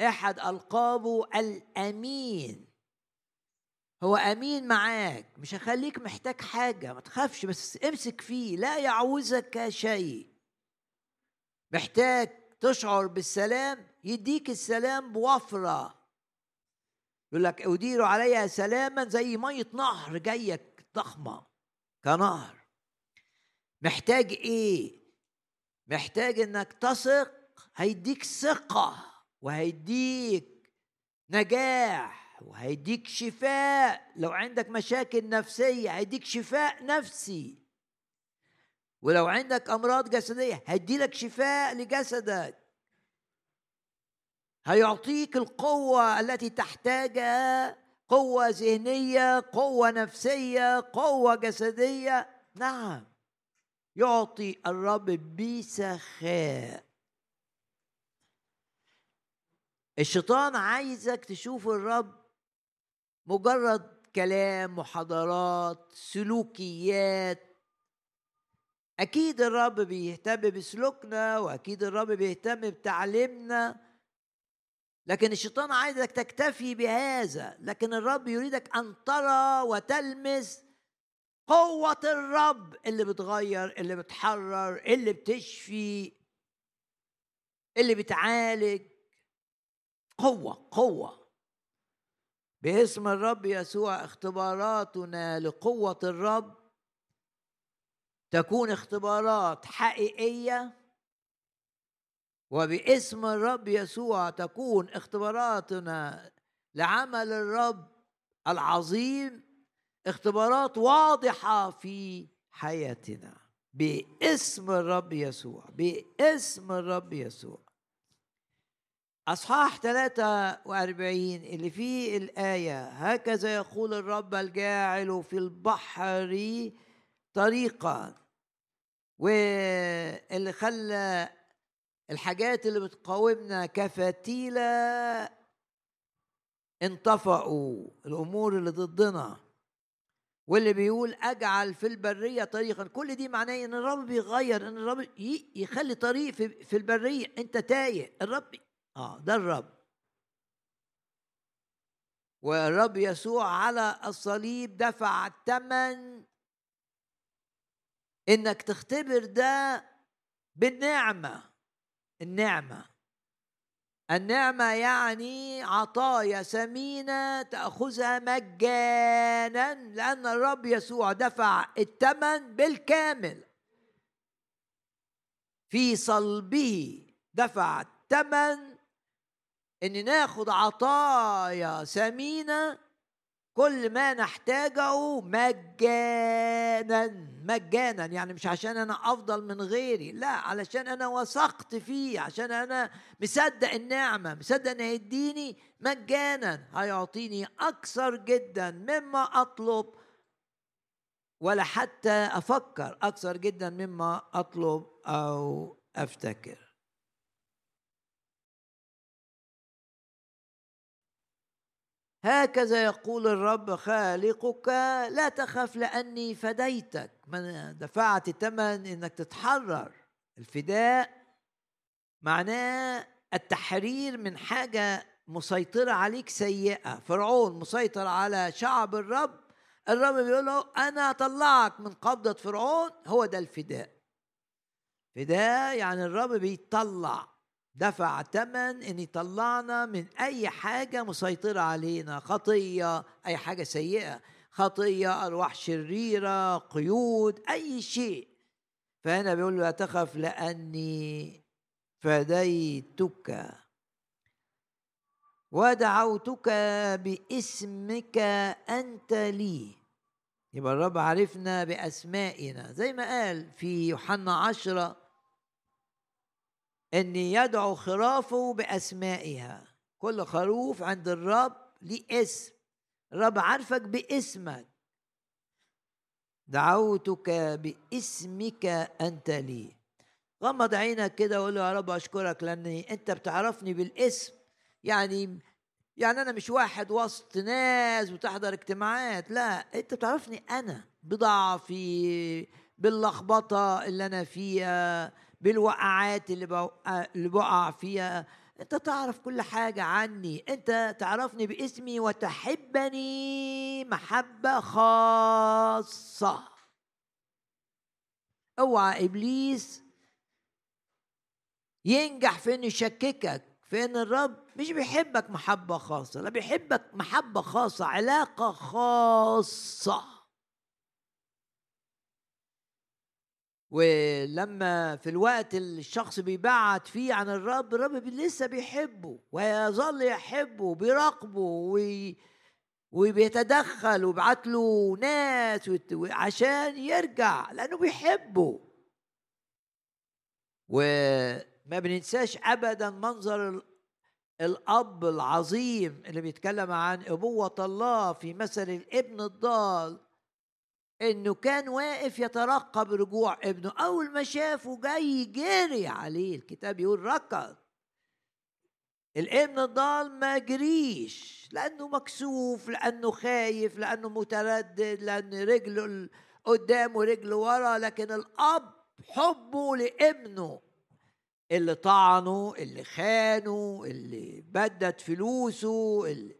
إحد ألقابه الأمين. هو أمين معاك مش هخليك محتاج حاجة ما تخافش بس امسك فيه لا يعوزك شيء. محتاج تشعر بالسلام يديك السلام بوفرة. يقول لك أدير عليها سلاما زي مية نهر جايك ضخمة كنهر. محتاج إيه؟ محتاج إنك تثق هيديك ثقة وهيديك نجاح وهيديك شفاء. لو عندك مشاكل نفسية هيديك شفاء نفسي. ولو عندك أمراض جسدية هيديلك شفاء لجسدك. هيعطيك القوة التي تحتاجها. قوة ذهنية قوة نفسية قوة جسدية. نعم يعطي الرب بسخاء الشيطان عايزك تشوف الرب مجرد كلام محاضرات سلوكيات. أكيد الرب بيهتم بسلوكنا وأكيد الرب بيهتم بتعليمنا. لكن الشيطان عايزك تكتفي بهذا. لكن الرب يريدك أن ترى وتلمس قوة الرب اللي بتغير اللي بتحرر اللي بتشفي اللي بتعالج. قوة قوة. باسم الرب يسوع اختباراتنا لقوة الرب تكون اختبارات حقيقية وباسم الرب يسوع تكون اختباراتنا لعمل الرب العظيم اختبارات واضحة في حياتنا. باسم الرب يسوع باسم الرب يسوع. أصحاح 43 اللي فيه الآية هكذا يقول الرب الجاعل في البحر طريقا. واللي خلى الحاجات اللي بتقاومنا كفتيلة انطفأوا الأمور اللي ضدنا. واللي بيقول أجعل في البرية طريقا. كل دي معناه إن الرب بيغير إن الرب يخلي طريق في البرية. أنت تايه الرب آه ده الرب. والرب يسوع على الصليب دفع الثمن إنك تختبر ده بالنعمة. النعمة. النعمة يعني عطايا ثمينة تأخذها مجانا لأن الرب يسوع دفع الثمن بالكامل. في صلبه دفع الثمن إن ناخد عطايا ثمينه كل ما نحتاجه مجانا مجانا يعني مش عشان أنا أفضل من غيري لا علشان أنا وثقت فيه عشان أنا مصدق النعمة مصدق إن هيديني مجانا هيعطيني أكثر جدا مما أطلب ولا حتى أفكر أكثر جدا مما أطلب أو أفتكر. هكذا يقول الرب خالقك لا تخف لأني فديتك. من دفعت ثمن إنك تتحرر. الفداء معناه التحرير من حاجة مسيطرة عليك سيئة. فرعون مسيطر على شعب الرب. الرب بيقول له أنا أطلعك من قبضة فرعون. هو ده الفداء. فداء يعني الرب بيطلع. دفع ثمن إن يطلعنا من أي حاجة مسيطرة علينا خطية أي حاجة سيئة خطية أرواح شريرة قيود أي شيء. فهنا بيقول له لا تخف لأني فديتك. ودعوتك باسمك أنت لي. يبقى الرب عرفنا بأسمائنا. زي ما قال في يوحنا عشرة ان يدعو خرافه بأسمائها. كل خروف عند الرب ليه اسم. الرب عارفك باسمك. دعوتك باسمك أنت لي. غمض عينك كده وقول له يا رب أشكرك لأني أنت بتعرفني بالاسم. يعني يعني أنا مش واحد وسط ناس وتحضر اجتماعات. لا أنت بتعرفني أنا بضعفي باللخبطة اللي أنا فيها. بالوقعات اللي اللي بقع فيها. انت تعرف كل حاجة عني. انت تعرفني باسمي وتحبني محبة خاصة. اوعى إبليس ينجح في انه يشككك؟ في ان الرب؟ مش بيحبك محبة خاصة لا بيحبك محبة خاصة علاقة خاصة. ولما في الوقت اللي الشخص بيبعد فيه عن الرب الرب لسه بيحبه ويظل يحبه بيراقبه وي وبيتدخل ويبعت له ناس عشان يرجع لأنه بيحبه. وما بننساش ابدا منظر الأب العظيم اللي بيتكلم عن أبوة الله في مثل الابن الضال. إنه كان واقف يترقب رجوع ابنه. أول ما شافه جاي جري عليه. الكتاب يقول ركض. الابن الضال ما جريش. لأنه مكسوف لأنه خايف لأنه متردد لأن رجله قدام ورجله ورا. لكن الأب حبه لابنه. اللي طعنه اللي خانه اللي بدت فلوسه اللي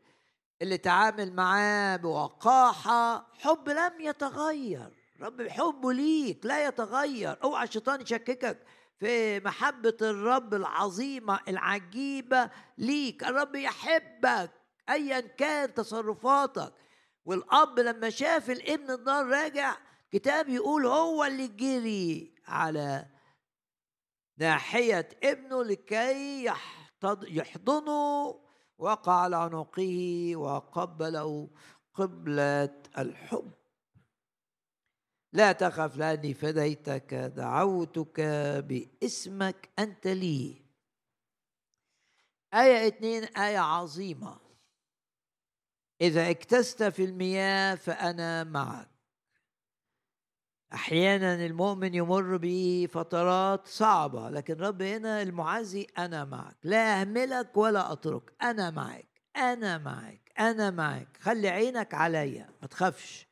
اللي تعامل معاه بوقاحة حب لم يتغير. رب حبه ليك لا يتغير. اوعى الشيطان يشككك في محبة الرب العظيمة العجيبة ليك. الرب يحبك أيا كان تصرفاتك. والأب لما شاف الابن النار راجع كتاب يقول هو اللي جري على ناحية ابنه لكي يحضنه. وقع على عنقه وقبله قبلة الحب. لا تخف لأني فديتك دعوتك باسمك أنت لي. آية اتنين آية عظيمة. إذا اكتست في المياه فأنا معك. أحيانا المؤمن يمر بفترات صعبة لكن رب هنا المعزي أنا معك لا أهملك ولا أترك أنا معك أنا معك أنا معك. خلي عينك عليا ما تخافش.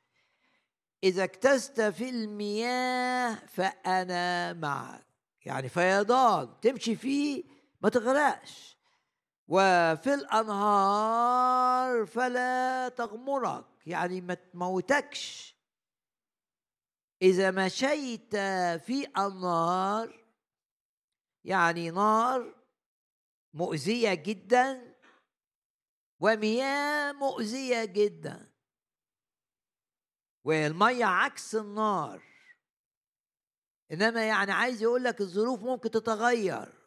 إذا اكتست في المياه فأنا معك. يعني فيضان تمشي فيه ما تغرقش. وفي الأنهار فلا تغمرك يعني ما تموتكش. إذا مشيت في النار يعني نار مؤذية جدا ومياه مؤذية جدا. والمية عكس النار. إنما يعني عايز يقول لك الظروف ممكن تتغير.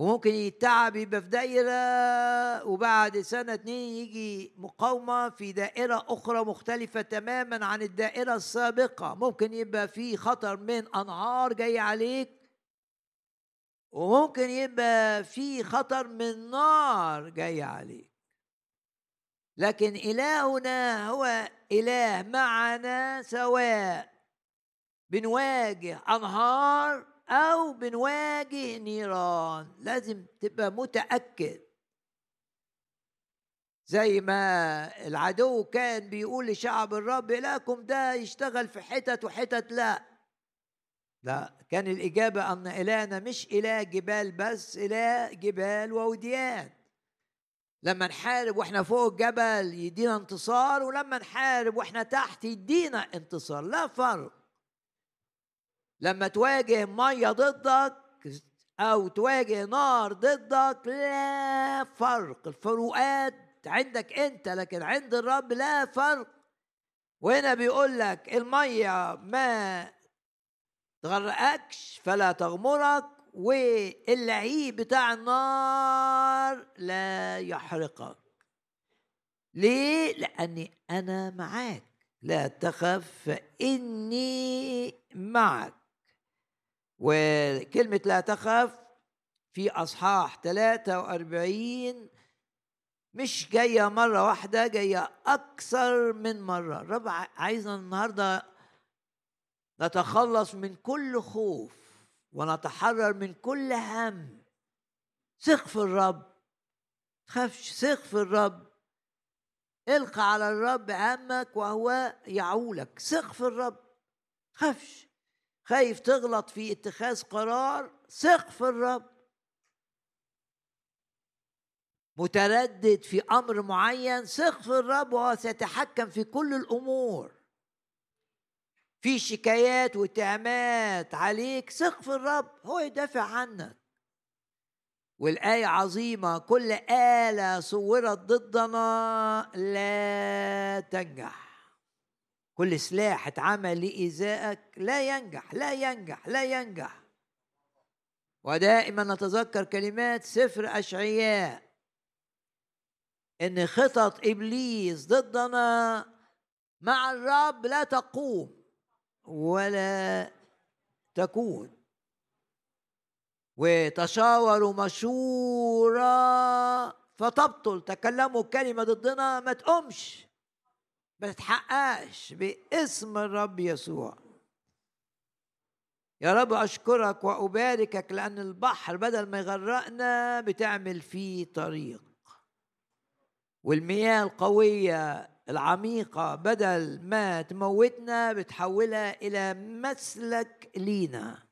وممكن يتعب يبقى في دايرة وبعد سنة اتنين يجي مقاومة في دائرة أخرى مختلفة تماما عن الدائرة السابقة. ممكن يبقى في خطر من أنهار جاي عليك. وممكن يبقى في خطر من نار جاي عليك. لكن إلهنا هو إله معنا سواء بنواجه أنهار أو بنواجه نيران. لازم تبقى متأكد. زي ما العدو كان بيقول لشعب الرب إلهكم ده يشتغل في حتت وحتت لا. لا كان الإجابة أن إلهنا مش إله جبال بس إله جبال ووديان. لما نحارب وإحنا فوق الجبل يدينا انتصار ولما نحارب وإحنا تحت يدينا انتصار. لا فرق. لما تواجه مية ضدك أو تواجه نار ضدك لا فرق. الفروقات عندك أنت لكن عند الرب لا فرق. وهنا بيقول لك المية ما تغرقكش فلا تغمرك واللعيب بتاع النار لا يحرقك. ليه؟ لأني أنا معاك. لا تخف فإني معك. وكلمة لا تخف في أصحاح 43 مش جاية مرة واحدة جاية أكثر من مرة. الرب عايزنا النهاردة نتخلص من كل خوف ونتحرر من كل هم. ثق في الرب. تخافش ثق في الرب. القى على الرب همك وهو يعولك. ثق في الرب. تخافش. خايف تغلط في اتخاذ قرار ثق في الرب. متردد في أمر معين ثق في الرب وهو سيتحكم في كل الأمور. في شكايات واتهامات عليك ثق في الرب هو يدافع عنك. والآية عظيمة كل آلة صورت ضدنا لا تنجح. كل سلاح اتعمل لإيذائك لا ينجح لا ينجح لا ينجح. ودائما نتذكر كلمات سفر أشعياء. إن خطط إبليس ضدنا مع الرب لا تقوم ولا تكون. وتشاوروا مشورة فتبطل تكلموا كلمة ضدنا ما تقومش. ما باسم الرب يسوع. يا رب أشكرك وأباركك لأن البحر بدل ما يغرقنا بتعمل فيه طريق. والمياه القوية العميقة بدل ما تموتنا بتحولها إلى مسلك لينا.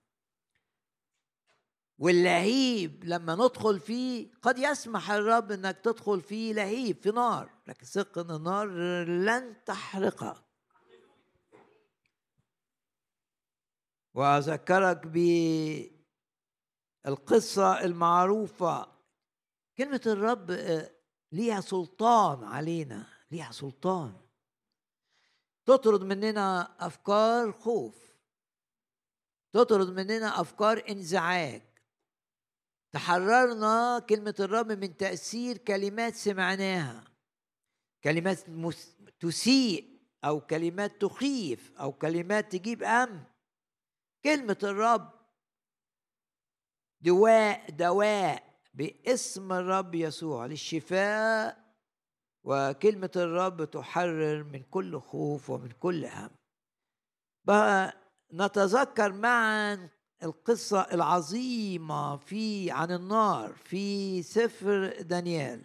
واللهيب لما ندخل فيه قد يسمح الرب إنك تدخل فيه لهيب في نار. لكن ثق ان النار لن تحرقك وأذكرك بالقصة المعروفة كلمة الرب آه، ليها سلطان علينا ليها سلطان. تطرد مننا أفكار خوف تطرد مننا أفكار انزعاج. تحررنا كلمة الرب من تأثير كلمات سمعناها. كلمات تسيء أو كلمات تخيف أو كلمات تجيب أمن. كلمة الرب دواء دواء باسم الرب يسوع للشفاء وكلمة الرب تحرر من كل خوف ومن كل هم. بقى نتذكر معا القصة العظيمة في عن النار في سفر دانيال.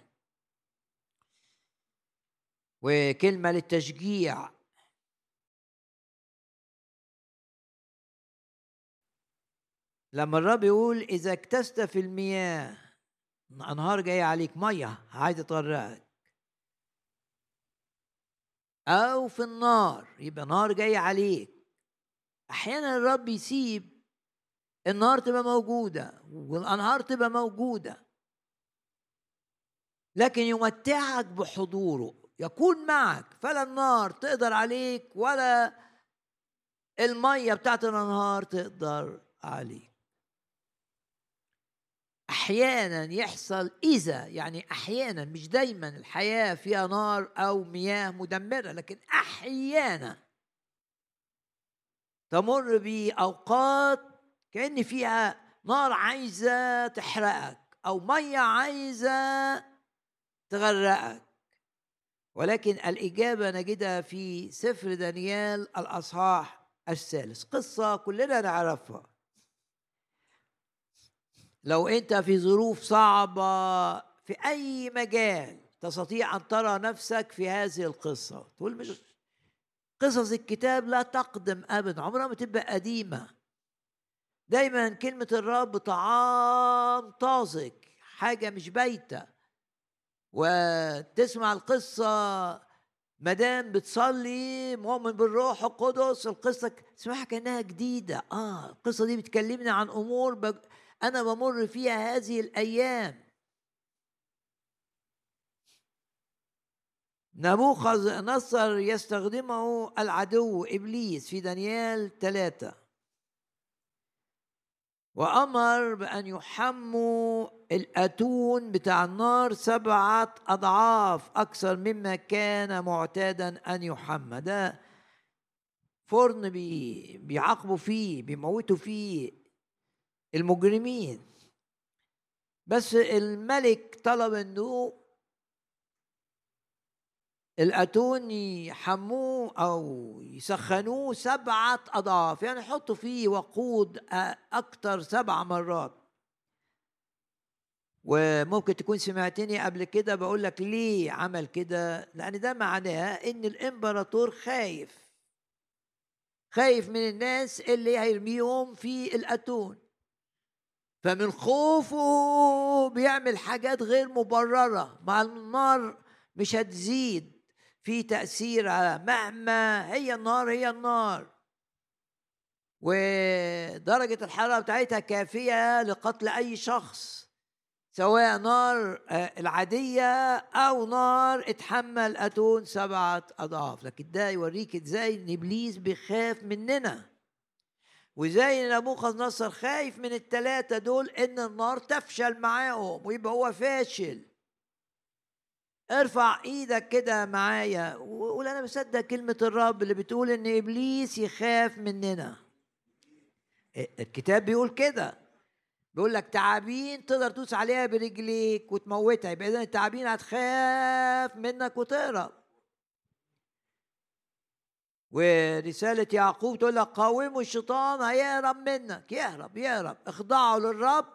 وكلمة للتشجيع. لما الرب يقول إذا اكتست في المياه أنهار جاية عليك مية عايزة تغرقك أو في النار يبقى نار جاية عليك. أحيانا الرب يسيب النار تبقى موجودة والأنهار تبقى موجودة لكن يمتعك بحضوره. يكون معك فلا النار تقدر عليك ولا المية بتاعت الأنهار تقدر عليك. أحيانا يحصل إذا يعني أحيانا مش دايما الحياة فيها نار أو مياه مدمرة لكن أحيانا تمر بأوقات كأن فيها نار عايزة تحرقك أو مية عايزة تغرقك. ولكن الإجابة نجدها في سفر دانيال الأصحاح الثالث. قصة كلنا نعرفها. لو أنت في ظروف صعبة في أي مجال تستطيع أن ترى نفسك في هذه القصة تقول مش قصص الكتاب لا تقدم ابدا عمرها ما تبقى قديمة. دايما كلمة الرب طعام طازج حاجة مش بايتة. وتسمع القصة. مدام بتصلي مؤمن بالروح القدس القصة تسمعها كأنها جديدة. آه القصة دي بتكلمني عن أمور بج... أنا بمر فيها هذه الأيام. نبوخذ نصر يستخدمه العدو إبليس في دانيال ثلاثة وأمر بأن يحموا الأتون بتاع النار سبعة أضعاف أكثر مما كان معتادا أن يحمى. ده فرن بيعاقبوا فيه بيموتوا فيه المجرمين. بس الملك طلب إنه الأتون يحموه أو يسخنوه سبعة أضعاف يعني يحطوا فيه وقود أكتر سبع مرات. وممكن تكون سمعتني قبل كده بقول لك ليه عمل كده؟ لأن ده معناه إن الإمبراطور خايف. خايف من الناس اللي هيرميهم في الأتون. فمن خوفه بيعمل حاجات غير مبررة. مع النار مش هتزيد. في تأثير على مهما هي النار هي النار. ودرجة الحرارة بتاعتها كافية لقتل أي شخص سواء نار آه، العادية أو نار اتحمل أتون سبعة أضعاف. لكن ده يوريك إزاي إن إبليس بيخاف مننا وزي نبوخذ نصر خايف من التلاتة دول إن النار تفشل معاهم ويبقى هو فاشل. ارفع إيدك كده معايا وقول أنا بصدق كلمة الرب اللي بتقول إن إبليس يخاف مننا. الكتاب بيقول كده. بيقول لك تعابين تقدر تدوس عليها برجليك وتموتها. يبقى اذا التعابين هتخاف منك وتهرب ورسالة يعقوب تقول لك قاوموا الشيطان هيهرب منك. يهرب يهرب. اخضعوا للرب.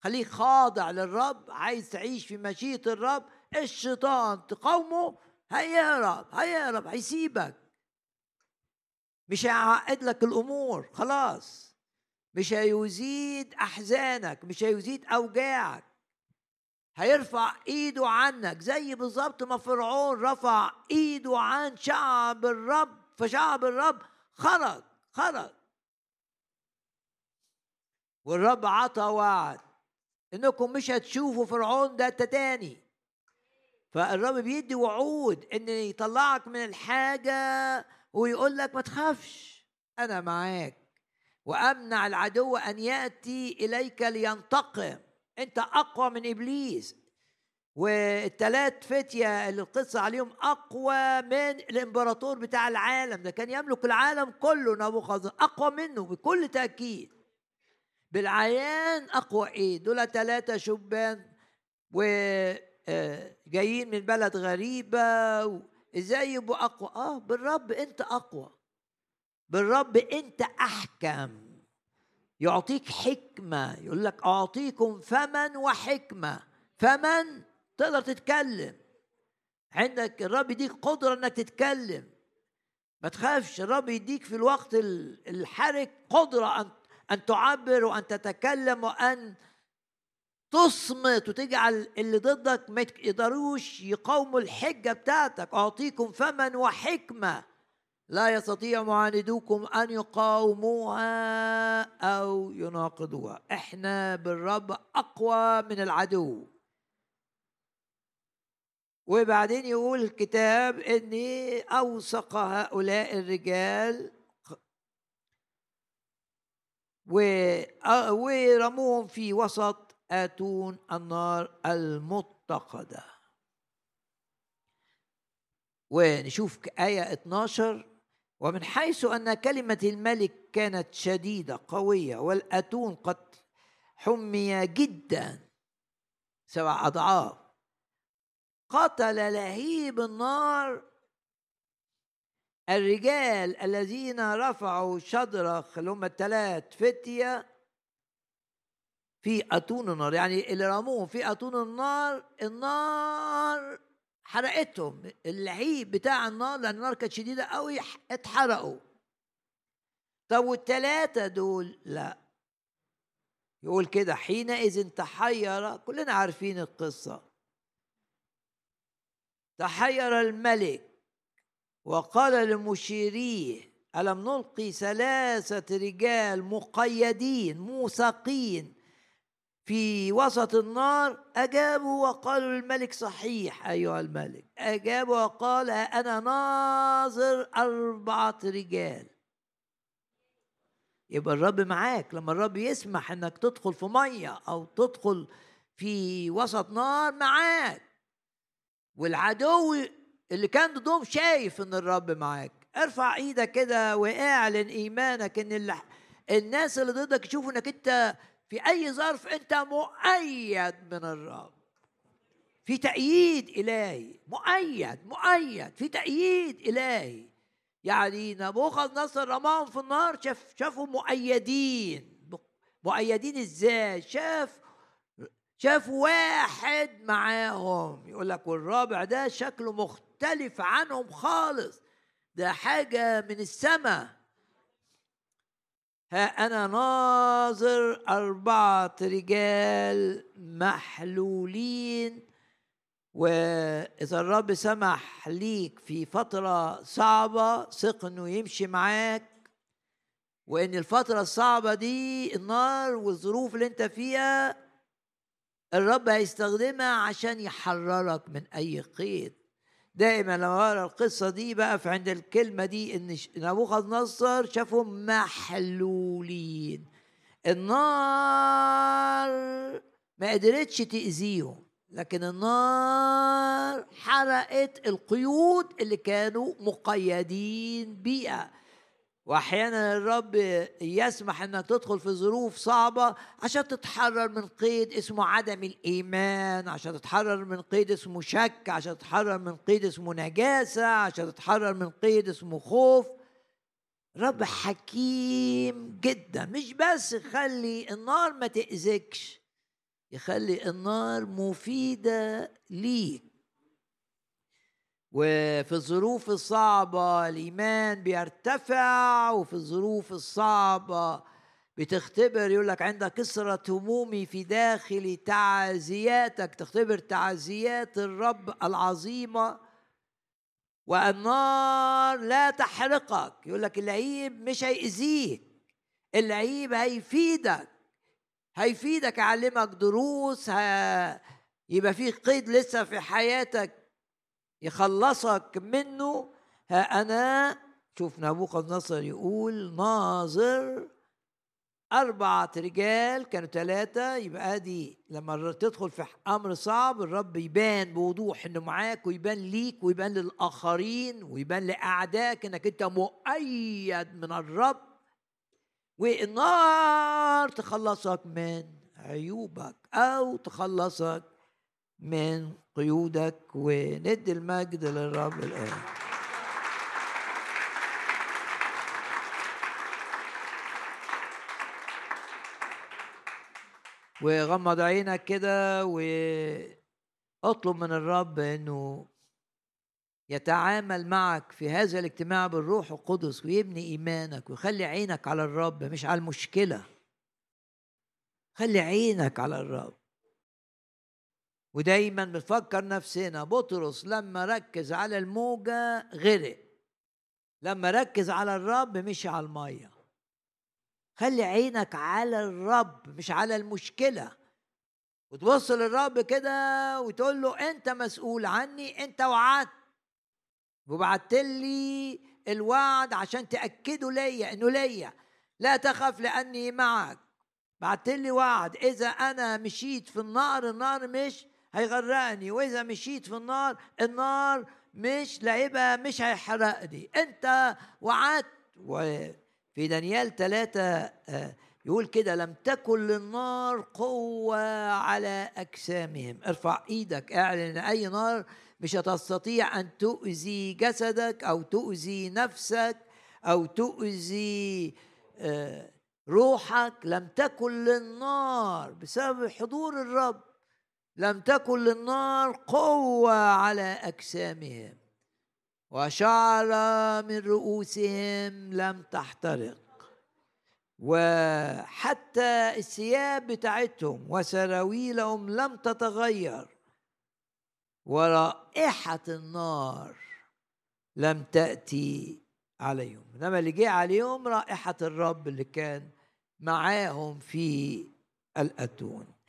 خليك خاضع للرب. عايز تعيش في مشيئة الرب. الشيطان تقاومه هيهرب هيهرب هيسيبك. مش هيعقد لك الأمور خلاص. مش هيزيد أحزانك مش هيزيد أوجاعك. هيرفع إيده عنك زي بالظبط ما فرعون رفع إيده عن شعب الرب فشعب الرب خرج خرج. والرب عطى وعد إنكم مش هتشوفوا فرعون ده تاني. فالرب بيدي وعود إن يطلعك من الحاجة ويقول لك ما تخافش أنا معاك وأمنع العدو أن يأتي إليك لينتقم أنت أقوى من إبليس. والثلاث فتية اللي القصة عليهم أقوى من الإمبراطور بتاع العالم ده كان يملك العالم كله نبوخذ أقوى منه بكل تأكيد. بالعيان أقوى إيه؟ دول ثلاثة شبان وجايين آه، من بلد غريبة إزاي يبقوا أقوى؟ آه بالرب أنت أقوى. بالرب أنت أحكم. يعطيك حكمة. يقول لك أعطيكم فمن وحكمة. فمن؟ تقدر تتكلم. عندك الرب يديك قدرة إنك تتكلم. ما تخافش الرب يديك في الوقت الحرج قدرة أن أن تعبر وأن تتكلم وأن تصمت وتجعل اللي ضدك ما يقدروش يقاوموا الحجة بتاعتك. أعطيكم فما وحكمة. لا يستطيع معاندوكم أن يقاوموها أو يناقضوها. إحنا بالرب أقوى من العدو. وبعدين يقول الكتاب إني أوثق هؤلاء الرجال. ورموهم في وسط آتون النار المتقدة. ونشوف آية 12 ومن حيث أن كلمة الملك كانت شديدة قوية والأتون قد حمي جدا سبع أضعاف. قتل لهيب النار الرجال الذين رفعوا شدرخ اللي هم الثلاث فتية في أتون النار. يعني اللي رموهم في أتون النار النار حرقتهم. اللهيب بتاع النار لأن النار كانت شديدة قوي اتحرقوا. طب والثلاثة دول؟ لا. يقول كده حينئذ تحير كلنا عارفين القصة. تحير الملك وقال لمشيريه ألم نلقي ثلاثة رجال مقيدين موثقين في وسط النار أجابوا وقالوا للملك صحيح أيها الملك. أجاب وقال أنا ناظر أربعة رجال. يبقى الرب معاك. لما الرب يسمح إنك تدخل في مية أو تدخل في وسط نار معاك. والعدو اللي كان ضدهم شايف إن الرب معاك. ارفع إيدك كده واعلن إيمانك إن الناس اللي ضدك يشوفوا إنك أنت في أي ظرف أنت مؤيد من الرب. في تأييد إلهي. مؤيد مؤيد. في تأييد إلهي. يعني نبوخذ نصر رماهم في النار شاف شافوا مؤيدين. مؤيدين إزاي؟ شاف شاف واحد معاهم. يقول لك والرابع ده شكله مختلف عنهم خالص. ده حاجة من السماء. ها أنا ناظر أربعة رجال محلولين وإذا الرب سمح ليك في فترة صعبة ثق إنه يمشي معاك وإن الفترة الصعبة دي النار والظروف اللي أنت فيها الرب هيستخدمها عشان يحررك من أي قيد. دائما لما أقرأ القصة دي بقى في عند الكلمة دي إن نبوخذ نصر شافهم محلولين. النار ما قدرتش تأذيهم لكن النار حرقت القيود اللي كانوا مقيدين بيها. وأحيانا الرب يسمح إنك تدخل في ظروف صعبة عشان تتحرر من قيد اسمه عدم الإيمان عشان تتحرر من قيد اسمه شك عشان تتحرر من قيد اسمه نجاسة عشان تتحرر من قيد اسمه خوف. رب حكيم جدا. مش بس يخلي النار ما تاذكش يخلي النار مفيدة ليك. وفي الظروف الصعبة الإيمان بيرتفع وفي الظروف الصعبة بتختبر يقول لك عندك كسرة همومي في داخل تعزياتك تختبر تعزيات الرب العظيمة. والنار لا تحرقك يقول لك اللعيب مش هيأذيك اللعيب هيفيدك هيفيدك يعلمك دروس ه... يبقى في قيد لسه في حياتك. يخلصك منه. ها أنا شوف نبوخذ نصر يقول ناظر. أربعة رجال كانوا ثلاثة يبقى دي لما تدخل في أمر صعب الرب يبان بوضوح إنه معاك ويبان ليك ويبان للآخرين ويبان لأعدائك إنك أنت مؤيد من الرب. والنار تخلصك من عيوبك أو تخلصك من قيودك وندي المجد للرب الآن. وغمض عينك كده وأطلب من الرب إنه يتعامل معك في هذا الاجتماع بالروح القدس ويبني إيمانك ويخلي عينك على الرب مش على المشكلة. خلي عينك على الرب. ودايما بنفكر نفسنا بطرس لما ركز على الموجة غرق. لما ركز على الرب مشي على المية. خلي عينك على الرب مش على المشكلة. وتبص للرب كده وتقول له أنت مسؤول عني أنت وعدت. وبعت لي الوعد عشان تأكده ليا إنه ليا. لا تخف لأني معك. بعت لي وعد. إذا أنا مشيت في النار النار مش هيغرقني وإذا مشيت في النار النار مش لا مش هيحرقني. أنت وعدت. وفي دانيال ثلاثة آه، يقول كده لم تكن للنار قوة على أجسامهم. ارفع إيدك اعلن. أي نار مش هتستطيع أن تؤذي جسدك أو تؤذي نفسك أو تؤذي آه، روحك. لم تكن للنار بسبب حضور الرب. لم تكن للنار قوة على أجسامهم وشعر من رؤوسهم لم تحترق. وحتى الثياب بتاعتهم وسراويلهم لم تتغير. ورائحة النار لم تأتي عليهم. إنما اللي جه عليهم رائحة الرب اللي كان معاهم في الأتون.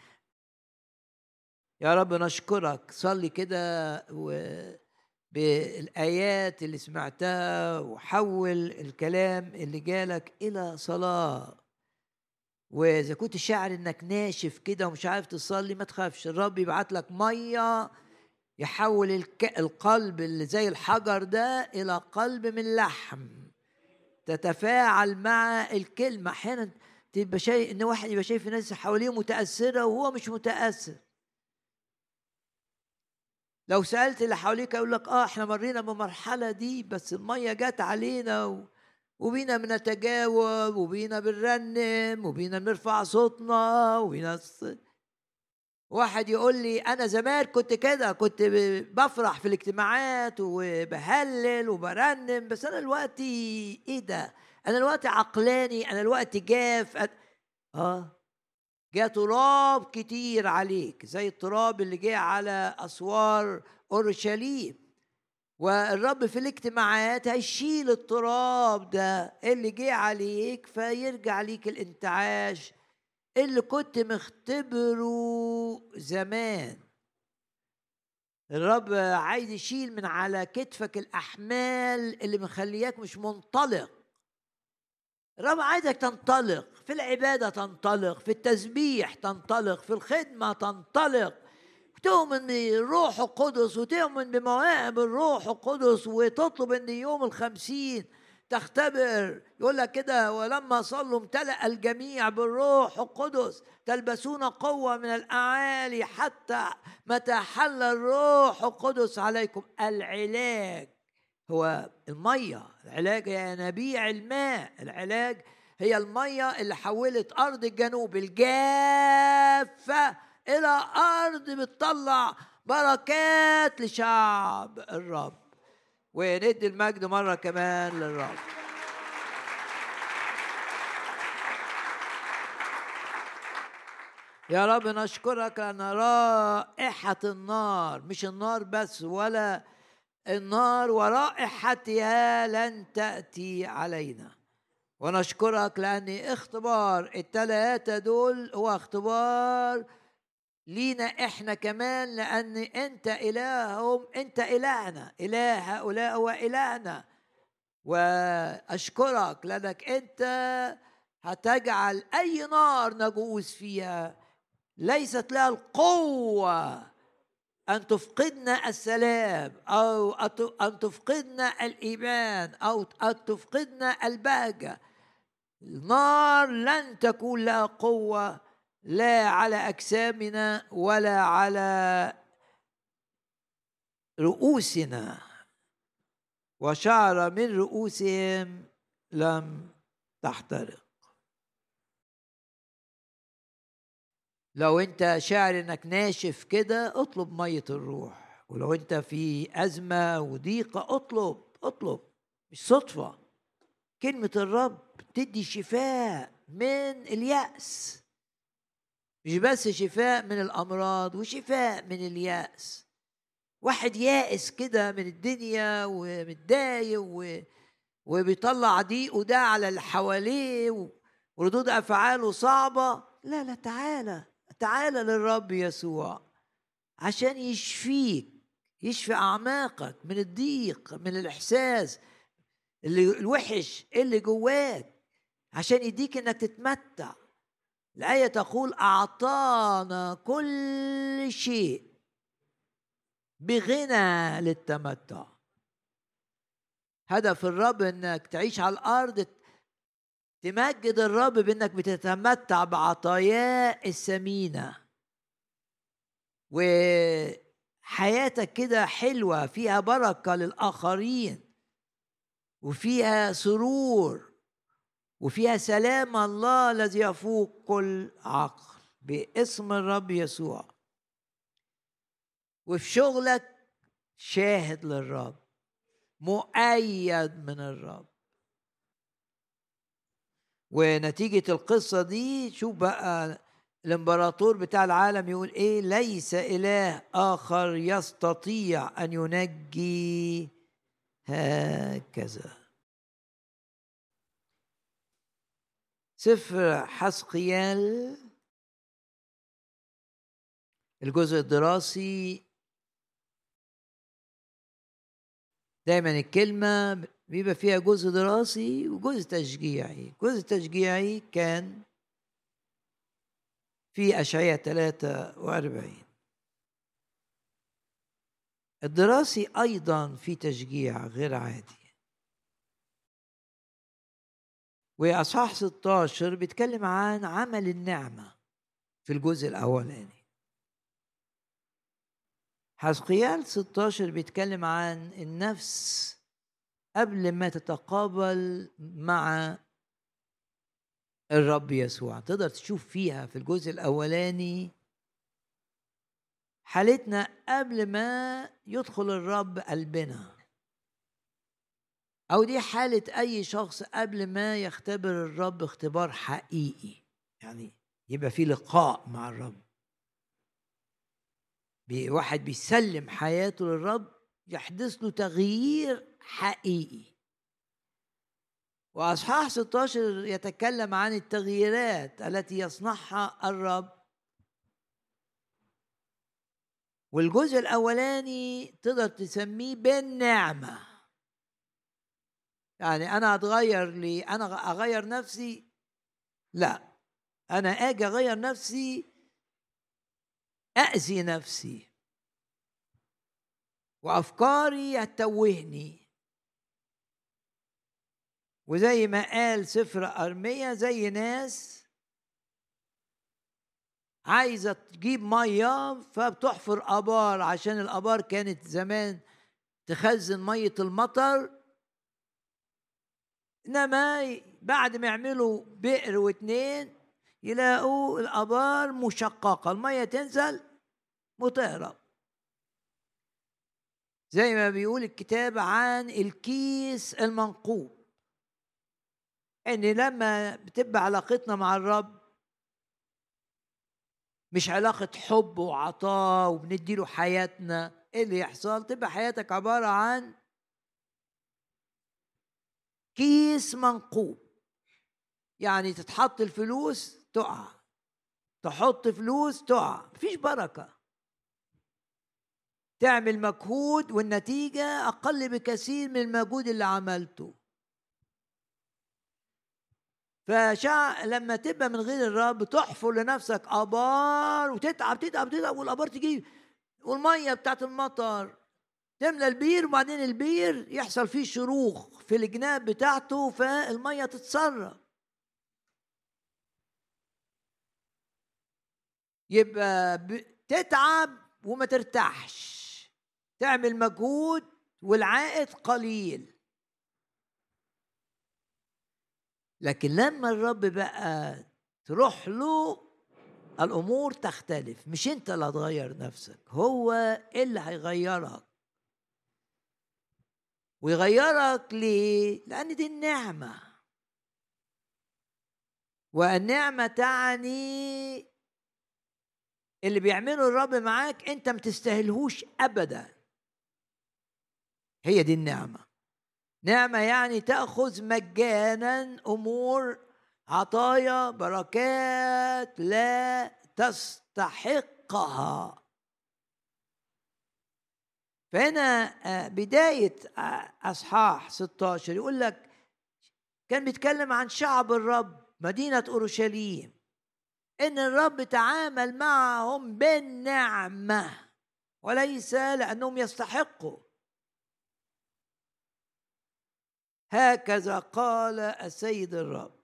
يا رب نشكرك. صلي كده بالآيات اللي سمعتها وحول الكلام اللي جالك إلى صلاة. وإذا كنت شاعر إنك ناشف كده ومش عارف تصلي ما تخافش. الرب يبعت لك مية يحول. القلب اللي زي الحجر ده إلى قلب من لحم. تتفاعل مع الكلمة. أحيانا تبقى شايف إن واحد يبقى شايف الناس حواليه متأثرة وهو مش متأثر. لو سألت اللي حواليك يقول لك آه إحنا مرينا بمرحلة دي بس المية جت علينا و... وبينا بنتجاوب وبينا بنرنم وبينا بنرفع صوتنا وبينا واحد يقول لي أنا زمان كنت كده كنت بفرح في الاجتماعات وبهلل وبرنم بس أنا دلوقتي إيه ده؟ أنا دلوقتي عقلاني أنا دلوقتي جاف آه. جاء تراب كتير عليك زي التراب اللي جه على أسوار أورشليم. والرب في الاجتماعات هيشيل التراب ده اللي جه عليك فيرجع ليك الانتعاش اللي كنت مختبره زمان. الرب عايز يشيل من على كتفك الأحمال اللي مخلياك مش منطلق. الرب عايزك تنطلق. في العبادة تنطلق في التسبيح تنطلق في الخدمة تنطلق. تؤمن بالروح القدس وتؤمن بمواهب الروح القدس وتطلب إن يوم الخمسين تختبر. يقول لك كده ولما صلوا امتلأ الجميع بالروح القدس تلبسون قوة من الأعالي حتى متى حل الروح القدس عليكم. العلاج هو المية العلاج ينابيع الماء العلاج هي المية اللي حولت أرض الجنوب الجافة إلى أرض بتطلع بركات لشعب الرب. وندي المجد مرة كمان للرب. يا رب نشكرك أن رائحة النار مش النار بس ولا النار ورائحتها لن تأتي علينا. ونشكرك لأن اختبار التلاتة دول هو اختبار لينا إحنا كمان لأن أنت إلههم أنت إلهنا إله هؤلاء هو إلهنا وأشكرك لأنك أنت هتجعل أي نار نجوز فيها. ليست لها القوة أن تفقدنا السلام أو أن تفقدنا الإيمان أو أن تفقدنا البهجة. النار لن تكون لها قوة لا على أجسامنا ولا على رؤوسنا. وشعر من رؤوسهم لم تحترق. لو انت شاعر انك ناشف كده اطلب مية الروح. ولو انت في أزمة وضيقة اطلب اطلب. مش صدفة. كلمة الرب تدي شفاء من اليأس. مش بس شفاء من الأمراض وشفاء من اليأس. واحد يائس كده من الدنيا ومتضايق و... وبيطلع ضيقه ده على اللي حواليه وردود أفعاله صعبة. لا لا تعالى تعالى للرب يسوع عشان يشفيك يشفي أعماقك من الضيق من الإحساس اللي الوحش اللي جواك. عشان يديك إنك تتمتع. الآية تقول أعطانا كل شيء بغنى للتمتع. هدف الرب إنك تعيش على الأرض تمجد الرب بإنك بتتمتع بعطاياه الثمينة. وحياتك كده حلوة فيها بركة للآخرين وفيها سرور. وفيها سلام الله الذي يفوق كل عقل باسم الرب يسوع. وفي شغلك شاهد للرب مؤيد من الرب. ونتيجة القصة دي شوف بقى الإمبراطور بتاع العالم يقول إيه ليس إله آخر يستطيع أن ينجي هكذا. سفر حسقيال. الجزء الدراسي. دايما الكلمة بيبقى فيها جزء دراسي وجزء تشجيعي. الجزء التشجيعي كان في أشعية 43 الدراسي أيضا في تشجيع غير عادي. وأصحاح 16 بيتكلم عن عمل النعمة في الجزء الأولاني. حزقيال 16 بيتكلم عن النفس قبل ما تتقابل مع الرب يسوع. تقدر تشوف فيها في الجزء الأولاني حالتنا قبل ما يدخل الرب قلبنا. أو دي حالة أي شخص قبل ما يختبر الرب اختبار حقيقي. يعني يبقى في لقاء مع الرب. واحد بيسلم حياته للرب يحدث له تغيير حقيقي. وأصحاح 16 يتكلم عن التغييرات التي يصنعها الرب. والجزء الأولاني تقدر تسميه بالنعمة. يعني أنا أتغير لي أنا أغير نفسي؟ لا. أنا آجي أغير نفسي اذي نفسي. وأفكاري هتوهني وزي ما قال سفر ارميا زي ناس عايزة تجيب مية فبتحفر آبار عشان الآبار كانت زمان تخزن مية المطر إنما بعد ما يعملوا بئر واتنين يلاقوا الآبار مشققة المية تنزل وتهرب زي ما بيقول الكتاب عن الكيس المنقوب. إن لما بتبقى علاقتنا مع الرب مش علاقة حب وعطاء وبنديله حياتنا إيه اللي يحصل؟ تبقى حياتك عبارة عن كيس منقوب. يعني تتحط الفلوس تقع. تحط فلوس تقع. مفيش بركة. تعمل مجهود والنتيجة أقل بكثير من المجهود اللي عملته. فشع لما تبقى من غير الرب تحفر لنفسك أبار وتتعب تتعب تتعب والأبار تجي والمية بتاعت المطر تملى البير وبعدين البير يحصل فيه شروخ في الجناب بتاعته فالمية تتسرب يبقى تتعب وما ترتاحش. تعمل مجهود والعائد قليل. لكن لما الرب بقى تروح له الأمور تختلف. مش أنت اللي هتغير نفسك هو اللي هيغيرك. ويغيرك ليه؟ لأن دي النعمة. والنعمة تعني اللي بيعمله الرب معاك أنت ما تستاهلهوش ابدا. هي دي النعمة. نعمة يعني تأخذ مجانا أمور عطايا بركات لا تستحقها. فهنا آه، بداية آه، أصحاح 16 يقول لك كان بيتكلم عن شعب الرب مدينة أورشليم إن الرب تعامل معهم بالنعمة وليس لأنهم يستحقوا. هكذا قال السيد الرب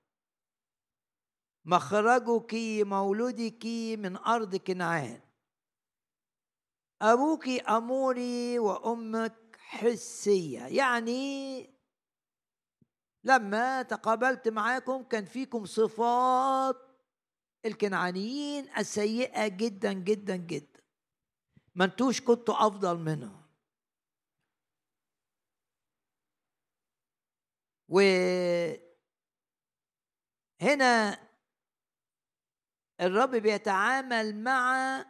مخرجك مولودك من أرض كنعان. أبوك أموري وأمك حسية. يعني لما تقابلت معاكم كان فيكم صفات الكنعانيين السيئة جدا جدا جدا. ما انتوش كنتوا أفضل منهم. وهنا الرب بيتعامل مع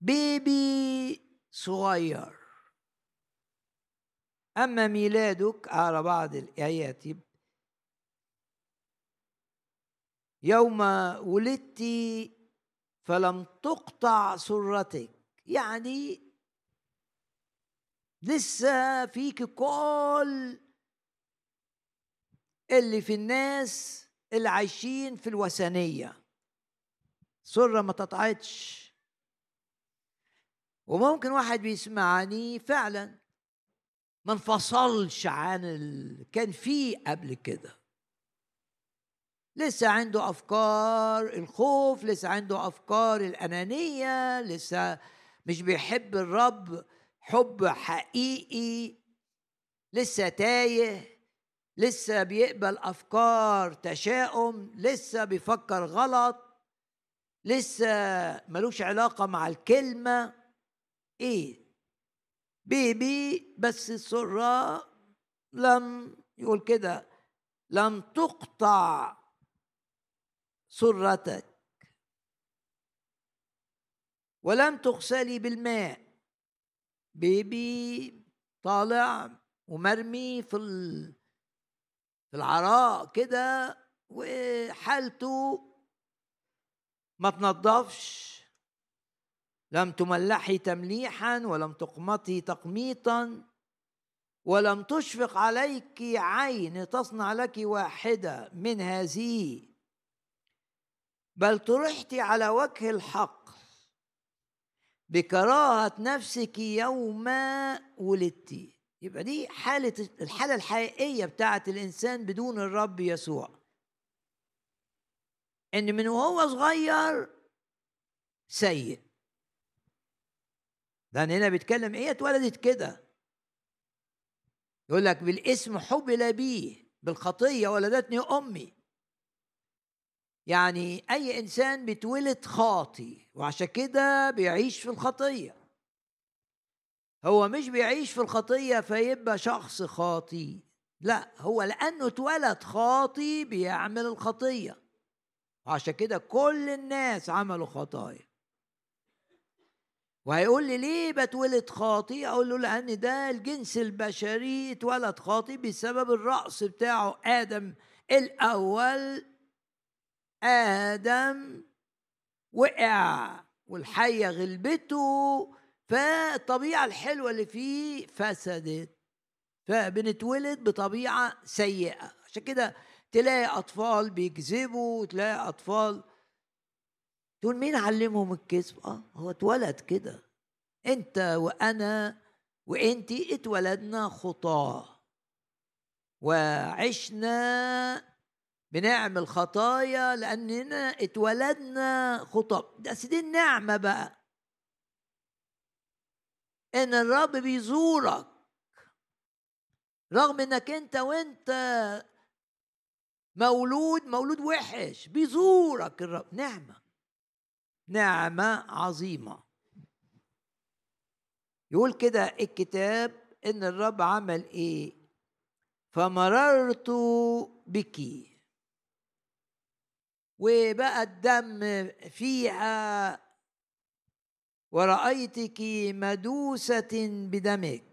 بيبي صغير. أما ميلادك على بعض الآيات يوم ولدت فلم تقطع سرتك. يعني لسه فيك كل اللي في الناس اللي عايشين في الوثنية. سرة ما تقطعتش. وممكن واحد بيسمعني فعلا. ما انفصلش عن ال... كان فيه قبل كده. لسه عنده أفكار الخوف لسه عنده أفكار الأنانية لسه مش بيحب الرب حب حقيقي لسه تايه لسه بيقبل أفكار تشاؤم لسه بيفكر غلط لسه ملوش علاقة مع الكلمة. إيه؟ بيبي بس السره لم يقول كده لم تقطع سرتك. ولم تغسلي بالماء. بيبي طالع ومرمي في في العراء كده وحالته ما تنضفش. لم تملحي تمليحا ولم تقمطي تقميطا ولم تشفق عليك عين تصنع لك واحدة من هذه. بل طرحت على وجه الحق. بكراهة نفسك يوم ولدت. يبقى دي حالة الحالة الحقيقية بتاعت الإنسان بدون الرب يسوع. إن من وهو صغير سيء. ده هنا بيتكلم إيه اتولدت كده؟ يقول لك بالاسم حبل بيه بالخطية ولدتني أمي. يعني أي إنسان بيتولد خاطي وعشان كده بيعيش في الخطية. هو مش بيعيش في الخطية فيبقى شخص خاطي. لا هو لأنه اتولد خاطي بيعمل الخطية. وعشان كده كل الناس عملوا خطايا. وهيقول لي ليه بتولد خاطي أقول له لأن ده الجنس البشري اتولد خاطي بسبب الرأس بتاعه آدم الأول آدم وقع والحية غلبته. فالطبيعة الحلوة اللي فيه فسدت. فبنتولد بطبيعة سيئة. عشان كده تلاقي أطفال بيكذبوا تلاقي أطفال تقول مين علمهم الكذب؟ آه هو اتولد كده. أنت وأنا وأنتي اتولدنا خطاة. وعشنا بنعمل خطايا لأننا اتولدنا خطاب بس دي النعمة بقى. إن الرب بيزورك. رغم إنك أنت وأنت مولود مولود وحش بيزورك الرب. نعمة. نعمة عظيمة. يقول كده الكتاب إن الرب عمل إيه؟ فمررت بك. وبقى الدم فيها ورأيتك مدوسة بدمك.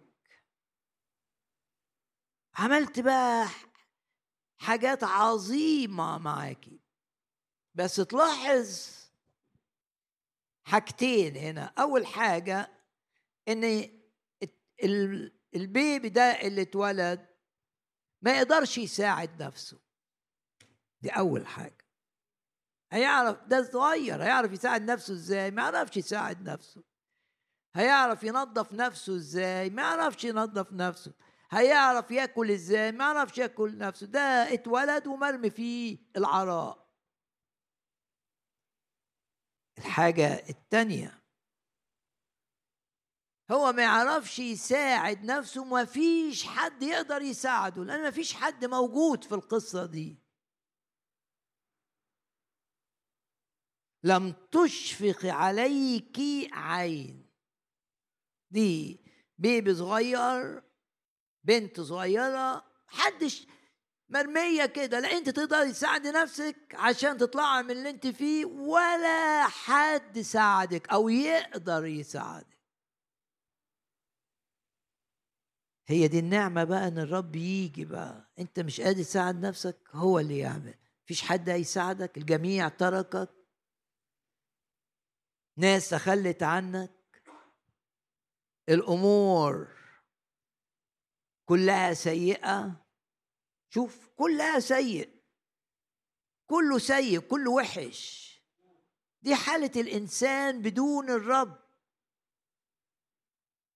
عملت بقى حاجات عظيمة معاكي. بس تلاحظ حاجتين هنا. أول حاجة إن البيبي ده اللي اتولد ما يقدرش يساعد نفسه. دي أول حاجة. هيعرف ده صغير هيعرف يساعد نفسه إزاي؟ ما يعرفش يساعد نفسه. هيعرف ينظف نفسه إزاي؟ ما يعرفش ينظف نفسه. هيعرف ياكل إزاي؟ ما يعرفش ياكل نفسه. ده اتولد ومرمي فيه العراء. الحاجة التانية. هو ما يعرفش يساعد نفسه ما فيش حد يقدر يساعده لأن ما فيش حد موجود في القصة دي. لم تشفق عليك عين. دي بيبي صغير بنت صغيرة حدش مرمية كده لا أنت تقدري تساعدي نفسك عشان تطلعي من اللي أنت فيه ولا حد ساعدك أو يقدر يساعدك. هي دي النعمة بقى إن الرب يجي بقى. أنت مش قادر تساعد نفسك هو اللي يعمل. مفيش حد هيساعدك الجميع تركك ناس تخلت عنك. الأمور كلها سيئة. شوف كلها سيء. كله سيء كله وحش. دي حالة الإنسان بدون الرب.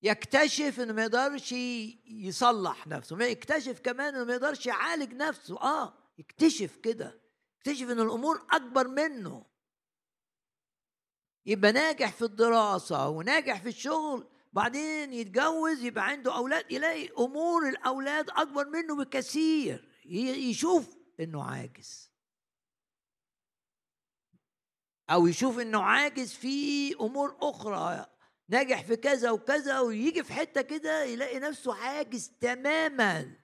يكتشف إنه ما يقدرش يصلح نفسه ما يكتشف كمان إنه ما يقدرش يعالج نفسه. آه يكتشف كده. يكتشف إن الأمور أكبر منه. يبقى ناجح في الدراسة وناجح في الشغل بعدين يتجوز يبقى عنده أولاد يلاقي أمور الأولاد أكبر منه بكثير. يشوف إنه عاجز. أو يشوف إنه عاجز في أمور أخرى ناجح في كذا وكذا ويجي في حتة كده يلاقي نفسه عاجز تماما.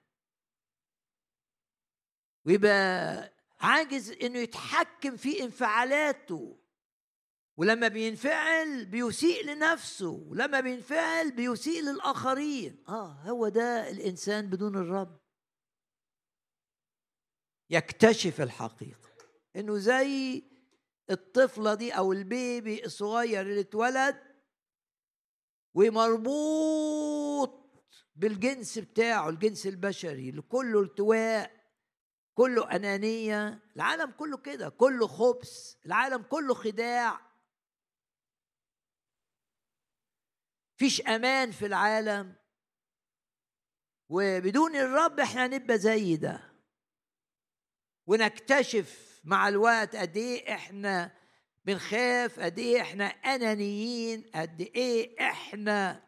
ويبقى عاجز إنه يتحكم في انفعالاته. ولما بينفعل بيسيء لنفسه ولما بينفعل بيسيء للآخرين. آه هو ده الإنسان بدون الرب. يكتشف الحقيقة. إنه زي الطفلة دي أو البيبي الصغير اللي اتولد ومربوط بالجنس بتاعه الجنس البشري اللي كله التواء كله أنانية العالم كله كده كله خبث العالم كله خداع. فيش أمان في العالم. وبدون الرب إحنا نبقى زي ده. ونكتشف مع الوقت قد إيه إحنا بنخاف قد إيه إحنا أنانيين قد إيه إحنا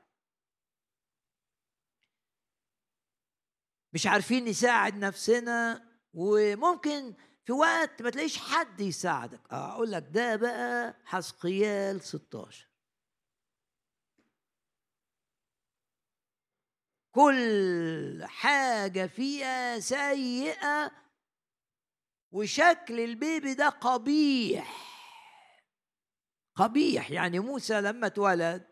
مش عارفين نساعد نفسنا. وممكن في وقت ما تلاقيش حد يساعدك. أقول لك ده بقى حسقيال 16 كل حاجة فيها سيئة وشكل البيبي ده قبيح. قبيح يعني موسى لما اتولد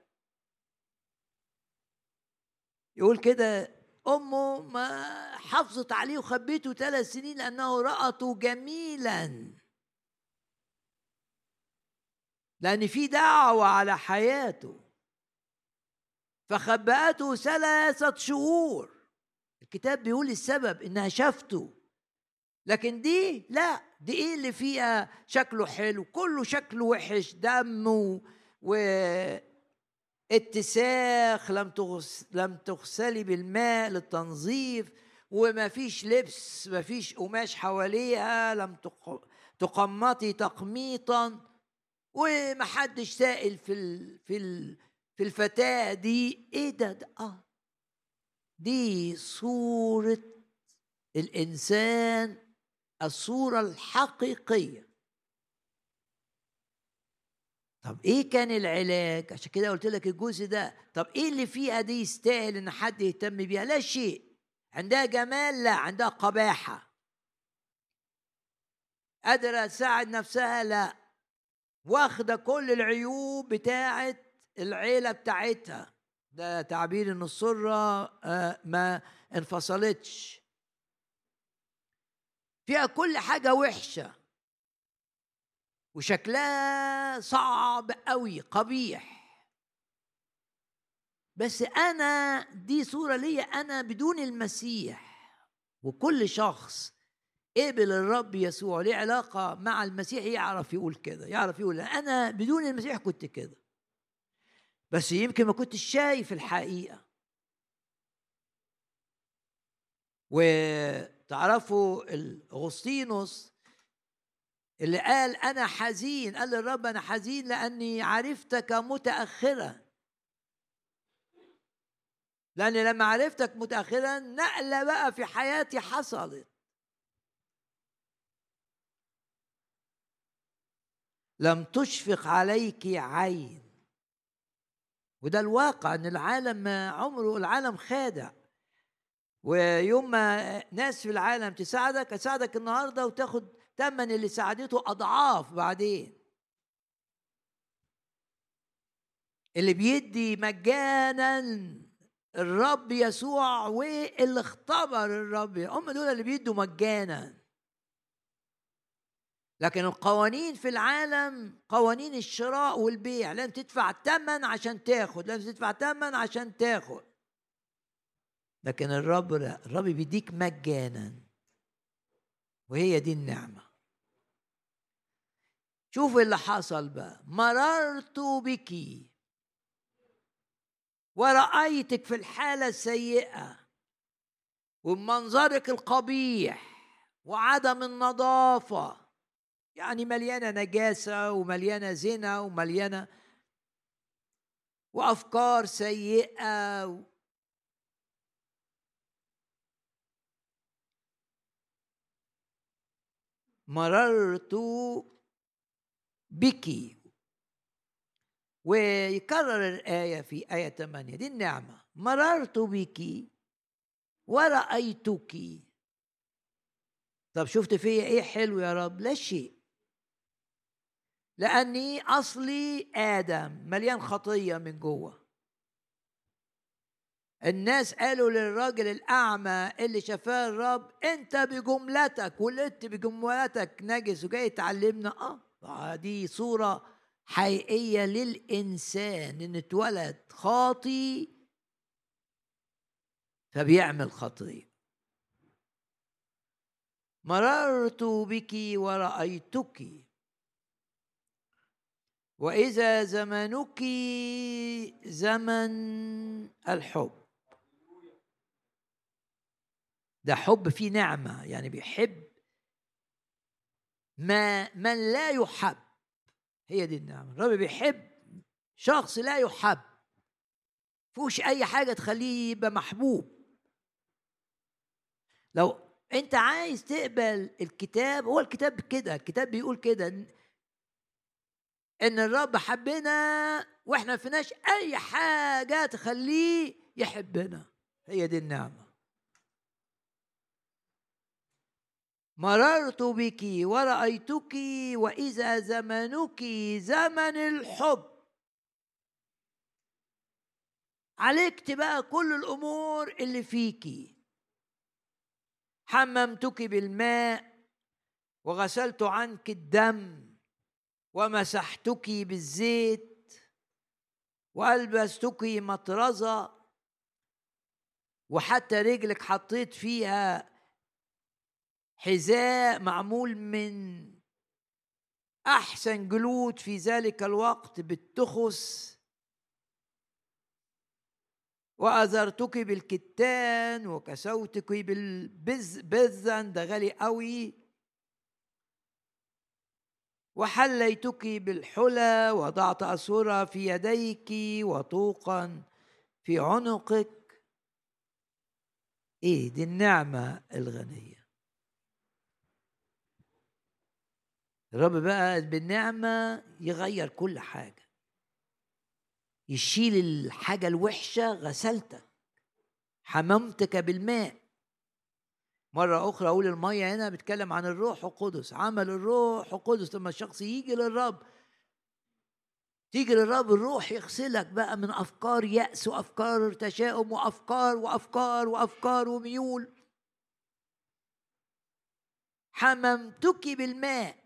يقول كده أمه ما حافظت عليه وخبيته ثلاث سنين لأنه رأته جميلا. لأن في دعوة على حياته. فخبأته ثلاثة شهور. الكتاب بيقول السبب إنها شافته. لكن دي لا دي إيه اللي فيها شكله حلو؟ كله شكله وحش دم و اتساخ لم تغس لم تغسلي بالماء للتنظيف وما فيش لبس ما فيش قماش حواليها لم تقمطي تقميطا ومحدش سائل في ال في ال في الفتاة دي. إيه ده, ده آه. دي صورة الإنسان الصورة الحقيقية. طب إيه كان العلاج؟ عشان كده قلت لك الجزء ده. طب إيه اللي فيها دي يستاهل إن حد يهتم بيها؟ لا شيء. عندها جمال؟ لا. عندها قباحة. قادرة تساعد نفسها؟ لا. واخدة كل العيوب بتاعت العيلة بتاعتها. ده تعبير إن السرة آه، ما انفصلتش. فيها كل حاجة وحشة. وشكلها صعب قوي قبيح. بس أنا دي صورة ليا أنا بدون المسيح. وكل شخص قبل الرب يسوع ليه علاقة مع المسيح يعرف يقول كده يعرف يقول أنا بدون المسيح كنت كده. بس يمكن ما كنتش شايف الحقيقة. وتعرفوا اغسطينوس اللي قال أنا حزين قال للرب أنا حزين لأني عرفتك متأخرا. لأني لما عرفتك متأخرا نقلة بقى في حياتي حصلت. لم تشفق عليك عين. وده الواقع إن العالم عمره العالم خادع. ويوم ما ناس في العالم تساعدك تساعدك النهارده وتاخد تمن اللي ساعدته أضعاف بعدين. اللي بيدي مجانا الرب يسوع واللي اختبر الرب هم دول اللي بيدوا مجانا. لكن القوانين في العالم قوانين الشراء والبيع لازم تدفع ثمن عشان تاخد لازم تدفع ثمن عشان تاخد. لكن الرب لا الرب بيديك مجانا وهي دي النعمة. شوف اللي حصل بقى. مررت بك. ورأيتك في الحالة السيئة. ومنظرك القبيح. وعدم النظافة. يعني مليانة نجاسة ومليانة زنا ومليانة وأفكار سيئة مررت بك. ويكرر الآية في آية 8 دي النعمة. مررت بك. ورأيتك. طب شفت فيا إيه حلو يا رب؟ لا شيء. لأني أصلي آدم مليان خطية من جوه. الناس قالوا للراجل الأعمى اللي شفاه الرب أنت بجملتك ولدت بجملتك نجس وجاي تعلمنا. آه دي صورة حقيقية للإنسان إن اتولد خاطي فبيعمل خطيه مررت بك ورأيتك وإذا زمنك زمن الحب. ده حب فيه نعمة يعني بيحب ما من لا يحب. هي دي النعمة. الرب بيحب شخص لا يحب. فيهوش أي حاجة تخليه يبقى محبوب. لو أنت عايز تقبل الكتاب هو الكتاب كده الكتاب بيقول كده إن الرب حبنا وإحنا فيناش أي حاجة تخليه يحبنا. هي دي النعمة. مررت بك ورأيتك وإذا زمنك زمن الحب. عليك بقى كل الأمور اللي فيكي حممتك بالماء وغسلت عنك الدم ومسحتك بالزيت وألبستك مطرزة وحتى رجلك حطيت فيها حذاء معمول من أحسن جلود في ذلك الوقت بالتخس وأزرتك بالكتان وكسوتك بالبزن ده غالي قوي وحليتك بالحلى وضعت أسورة في يديك وطوقا في عنقك. إيه دي النعمة الغنية. الرب بقى بالنعمة يغير كل حاجة. يشيل الحاجة الوحشة غسلتك حممتك بالماء. مرة أخرى أقول المية هنا بتكلم عن الروح القدس عمل الروح القدس. لما الشخص يجي للرب تيجي للرب الروح يغسلك بقى من أفكار يأس وأفكار تشاؤم وأفكار وأفكار وأفكار وميول. حممتك بالماء.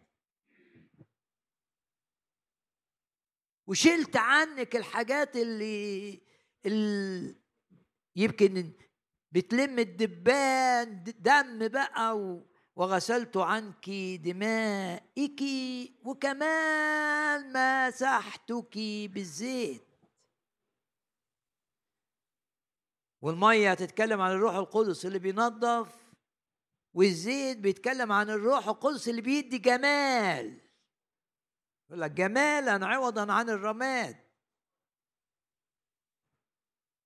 وشلت عنك الحاجات اللي, اللي يمكن بتلم الدبان دم بقى وغسلت عنك دمائك وكمان مسحتك بالزيت. والمية تتكلم عن الروح القدس اللي بينظف والزيت بيتكلم عن الروح القدس اللي بيدي جمال. يقول لك جمالا عوضا عن الرماد.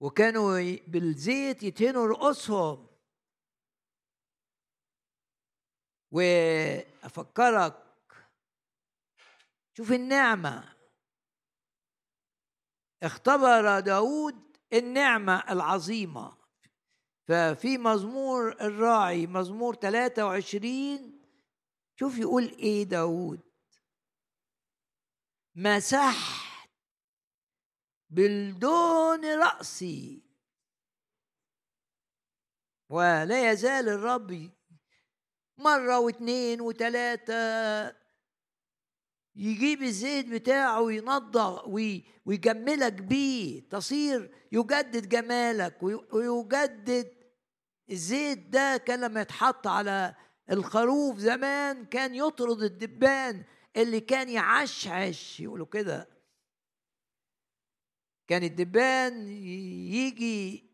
وكانوا بالزيت يتهنوا رؤوسهم. وأفكرك شوف النعمة. اختبر داود النعمة العظيمة. ففي مزمور الراعي مزمور 23 شوف يقول إيه داود؟ مسحت بالدون رأسي. ولا يزال الرب مرة واثنين وثلاثة يجيب الزيت بتاعه وينضغ ويجملك بيه. تصير يجدد جمالك ويجدد الزيت ده كان لما يتحط على الخروف. زمان كان يطرد الدبان اللي كان يعشعش يقولوا كده. كان الدبان يجي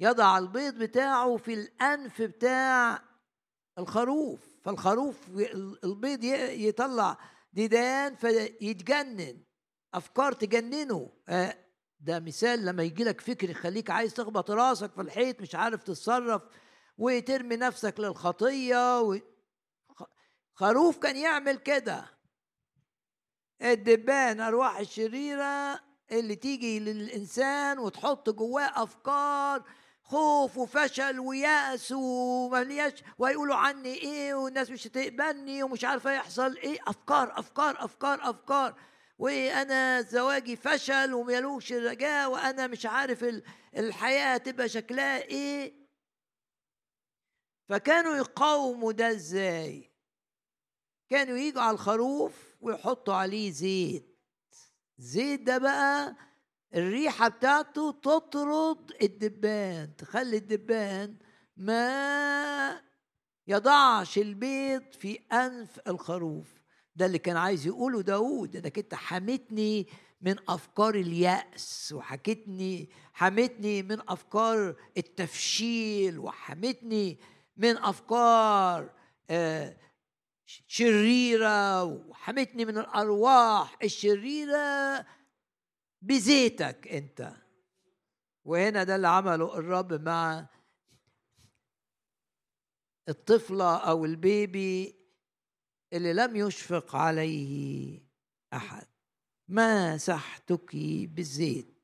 يضع البيض بتاعه في الأنف بتاع الخروف فالخروف البيض يطلع ديدان فيتجنن أفكار تجننه. آه، ده مثال لما يجي لك فكر يخليك عايز تخبط راسك في الحيط مش عارف تتصرف وترمي نفسك للخطية و... خروف كان يعمل كده. الدبان ارواح الشريرة اللي تيجي للإنسان وتحط جواه أفكار خوف وفشل ويأس وملياش ويقولوا عني إيه والناس مش هتقبلني ومش عارفة يحصل إيه. أفكار أفكار أفكار أفكار. وأنا زواجي فشل وميلوش رجاء وأنا مش عارف الحياة هتبقى شكلها إيه. فكانوا يقاوموا ده إزاي؟ كانوا يجوا على الخروف ويحطوا عليه زيت. زيت ده بقى الريحة بتاعته تطرد الدبان تخلي الدبان ما يضعش البيض في أنف الخروف. ده اللي كان عايز يقوله داود إنك أنت حمتني من أفكار اليأس وحكيتني حمتني من أفكار التفشيل وحمتني من أفكار آه، شريرة وحمتني من الأرواح الشريرة بزيتك أنت. وهنا ده اللي عمله الرب مع الطفلة أو البيبي اللي لم يشفق عليه أحد. مسحتك بالزيت؟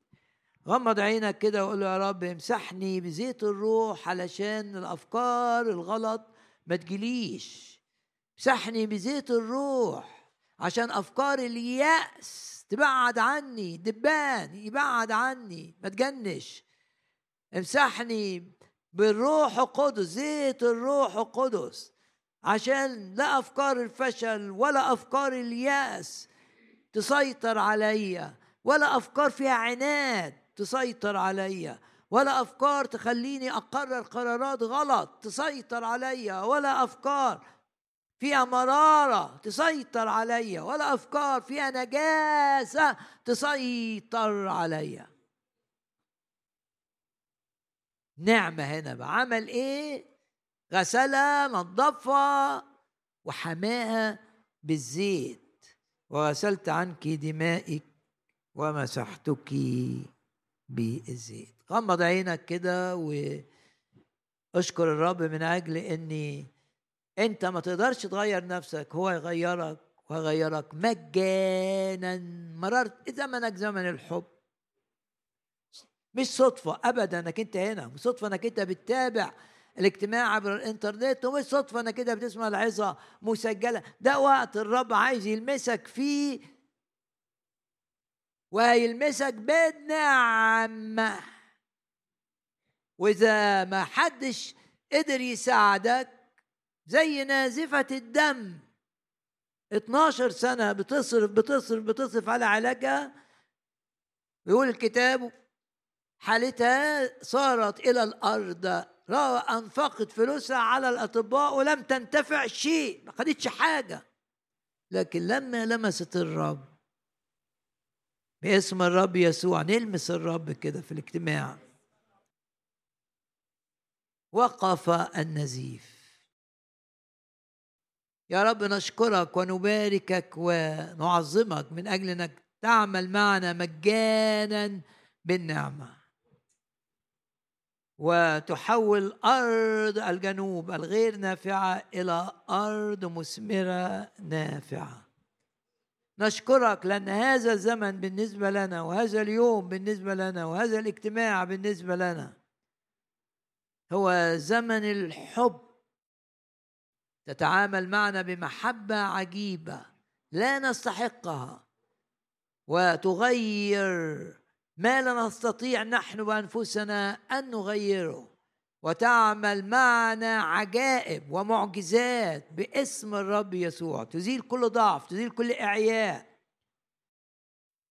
غمض عينك كده وقول يا رب امسحني بزيت الروح علشان الأفكار الغلط ما تجيليش. امسحني بزيت الروح عشان أفكار اليأس تبعد عني دبان يبعد عني ما تجنش. امسحني بالروح القدس زيت الروح القدس عشان لا أفكار الفشل ولا أفكار اليأس تسيطر عليا ولا أفكار فيها عناد تسيطر عليا ولا أفكار تخليني أقرر قرارات غلط تسيطر عليا ولا أفكار فيها مرارة تسيطر عليا ولا أفكار فيها نجاسة تسيطر عليا. نعمة هنا بقى. عمل إيه؟ غسلها نظفها وحماها بالزيت. وغسلت عنك دمائك ومسحتك بالزيت. غمض عينك كده واشكر الرب من أجل إني انت ما تقدرش تغير نفسك هو يغيرك ويغيرك مجانا مررت زمنك زمن الحب. مش صدفة أبدا أنك أنت هنا مش صدفة أنك أنت بتتابع الاجتماع عبر الإنترنت ومش صدفة أنك أنت بتسمع العظة مسجلة. ده وقت الرب عايز يلمسك فيه وهيلمسك بالنعمة وإذا ما حدش قدر يساعدك زي نازفة الدم. 12 سنة بتصرف بتصرف بتصرف على علاجها. يقول الكتاب حالتها صارت إلى الأرض. رأى أنفقت فلوسها على الأطباء ولم تنتفع شيء. ما خدتش حاجة. لكن لما لمست الرب باسم الرب يسوع نلمس الرب كده في الاجتماع. وقف النزيف. يا رب نشكرك ونباركك ونعظمك من أجل أنك تعمل معنا مجانا بالنعمة. وتحول أرض الجنوب الغير نافعة إلى أرض مثمرة نافعة. نشكرك لأن هذا الزمن بالنسبة لنا وهذا اليوم بالنسبة لنا وهذا الاجتماع بالنسبة لنا هو زمن الحب تتعامل معنا بمحبة عجيبة لا نستحقها وتغير ما لا نستطيع نحن بانفسنا أن نغيره. وتعمل معنا عجائب ومعجزات باسم الرب يسوع. تزيل كل ضعف تزيل كل إعياء.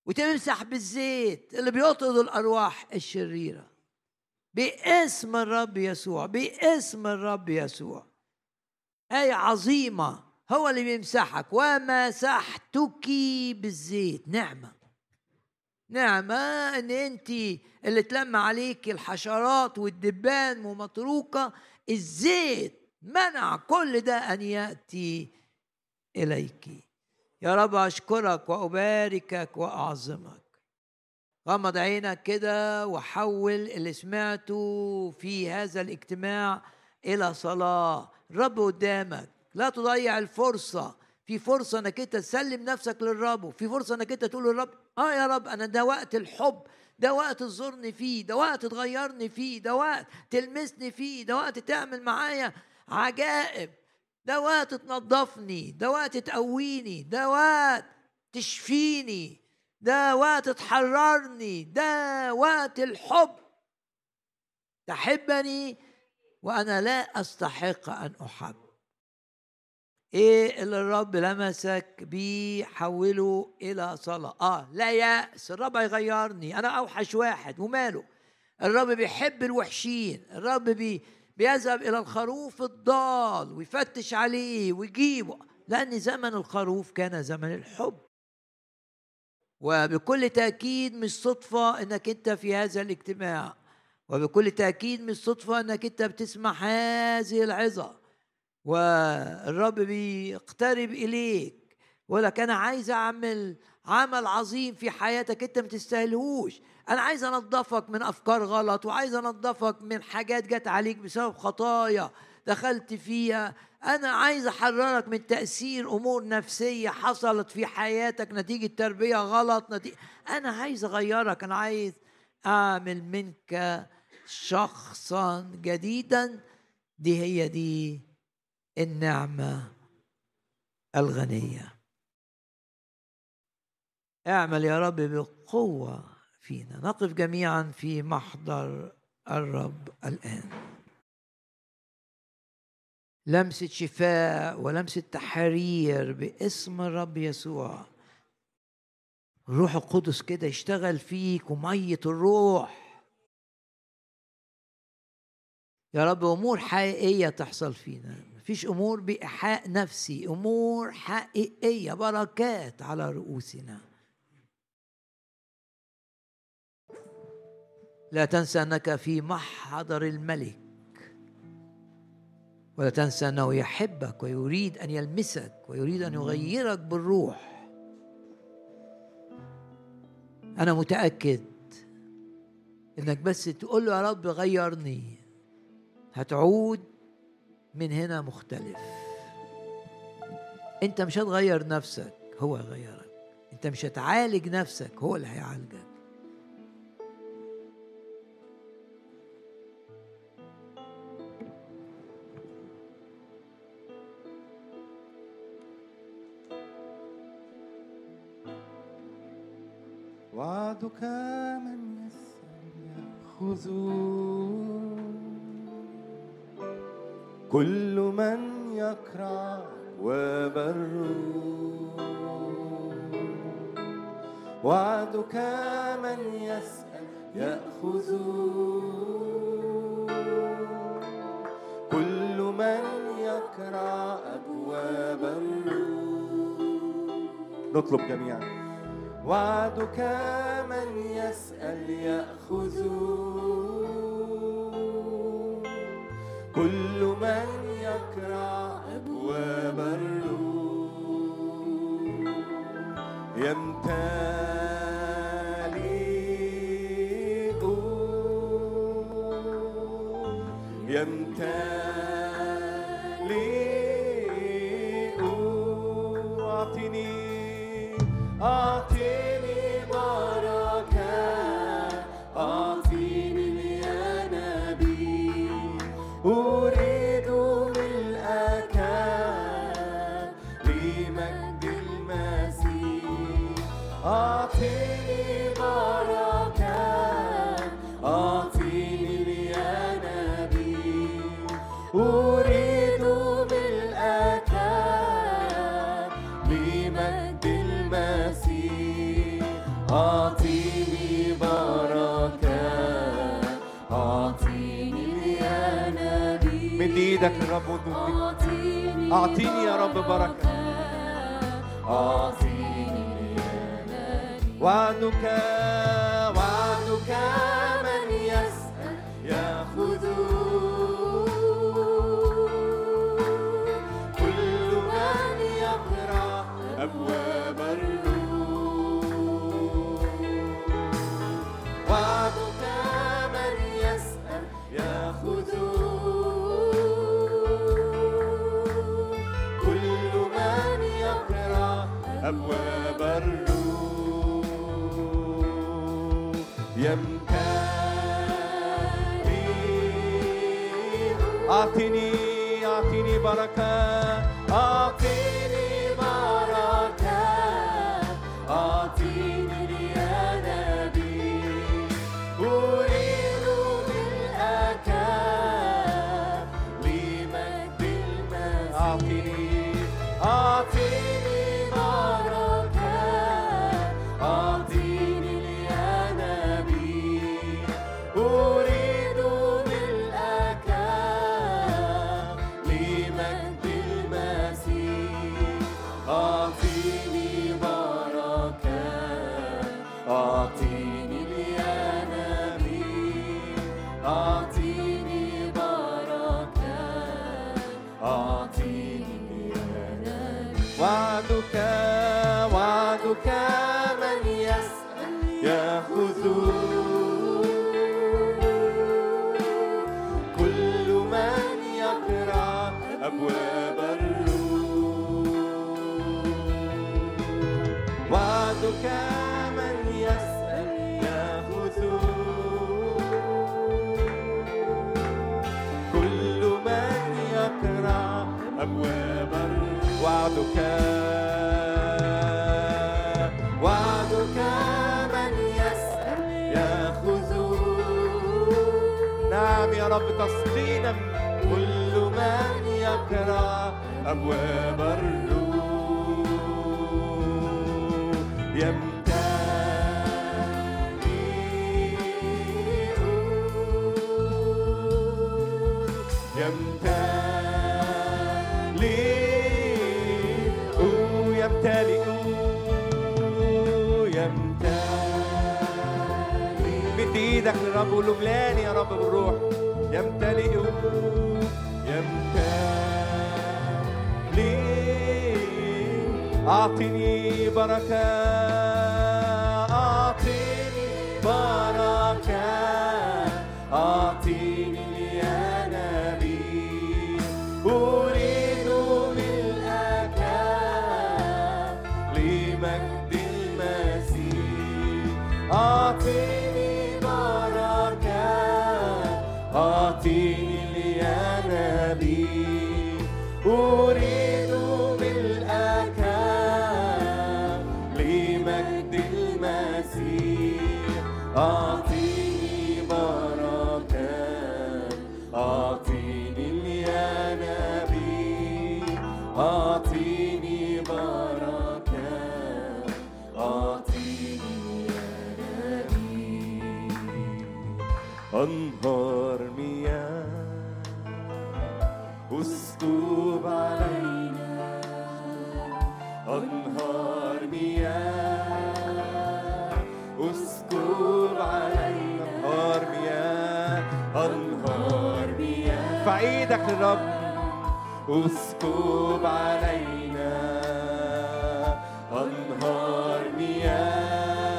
وتمسح بالزيت اللي بيطرد الأرواح الشريرة. باسم الرب يسوع باسم الرب يسوع. آية عظيمة. هو اللي بيمسحك. ومسحتك بالزيت. نعمة. نعمة إن أنت اللي تلم عليك الحشرات والدبان ومتروكة. الزيت منع كل ده أن يأتي إليك. يا رب أشكرك وأباركك وأعظمك. غمض عينك كده وحول اللي سمعته في هذا الاجتماع إلى صلاه الرب قدامك لا تضيع الفرصه في فرصه انك انت تسلم نفسك للرب وفي فرصه انك انت تقول للرب آه يا رب أنا ده وقت الحب ده وقت تزورني فيه ده وقت تغيرني فيه ده وقت تلمسني فيه ده وقت تعمل معايا عجائب ده وقت تنظفني ده وقت تقويني ده وقت تشفيني ده وقت تحررني ده وقت الحب تحبني وأنا لا أستحق أن أحب. إيه اللي الرب لمسك بيه حوله إلى صلاة. آه لا يأس الرب هيغيرني أنا أوحش واحد وماله. الرب بيحب الوحشين الرب بي بيذهب إلى الخروف الضال ويفتش عليه ويجيبه لأن زمن الخروف كان زمن الحب. وبكل تأكيد مش صدفة إنك أنت في هذا الاجتماع. وبكل تأكيد مش صدفة أنك أنت بتسمع هذه العظة. والرب بيقترب إليك. ولك أنا عايز أعمل عمل عظيم في حياتك أنت ما تستاهلهوش. أنا عايز أنظفك من أفكار غلط وعايز أنظفك من حاجات جت عليك بسبب خطايا دخلت فيها. أنا عايز أحررك من تأثير أمور نفسية حصلت في حياتك نتيجة تربية غلط نتيجة أنا عايز أغيرك. أنا عايز أعمل منك شخصا جديدا دي هي دي النعمة الغنية. اعمل يا رب بقوة فينا. نقف جميعا في محضر الرب الآن. لمسة شفاء ولمسة تحرير باسم الرب يسوع. الروح القدس كده يشتغل فيك ومية الروح. يا رب أمور حقيقية تحصل فينا. مفيش أمور بإيحاء نفسي أمور حقيقية بركات على رؤوسنا. لا تنسى أنك في محضر الملك ولا تنسى أنه يحبك ويريد أن يلمسك ويريد أن يغيرك بالروح. أنا متأكد إنك بس تقول له يا رب غيرني. هتعود من هنا مختلف. انت مش هتغير نفسك هو هيغيرك. انت مش هتعالج نفسك هو اللي هيعالجك. وعدك من يسأل يأخذون كل من يكرع وبر وعدك من يسأل يأخذ. كل من يكرع أبواب نطلب جميعا. وعدك من يسأل يأخذ. كل من يكرع أبواب الروح يمتلئ يمتلئ أعطيني يا رب بركة. أعطيني وعدك وعدك. Webber. أبواب الروح يمتلئون يمتلئون يمتلئون يمتلئون مد إيدك للرب وقول يا رب بالروح. يمتلئون يمتلئون. أعطني بركة أعطني بركة أعطني يا نبي. ارفع إيدك للرب. اسكب علينا أنهار مياه.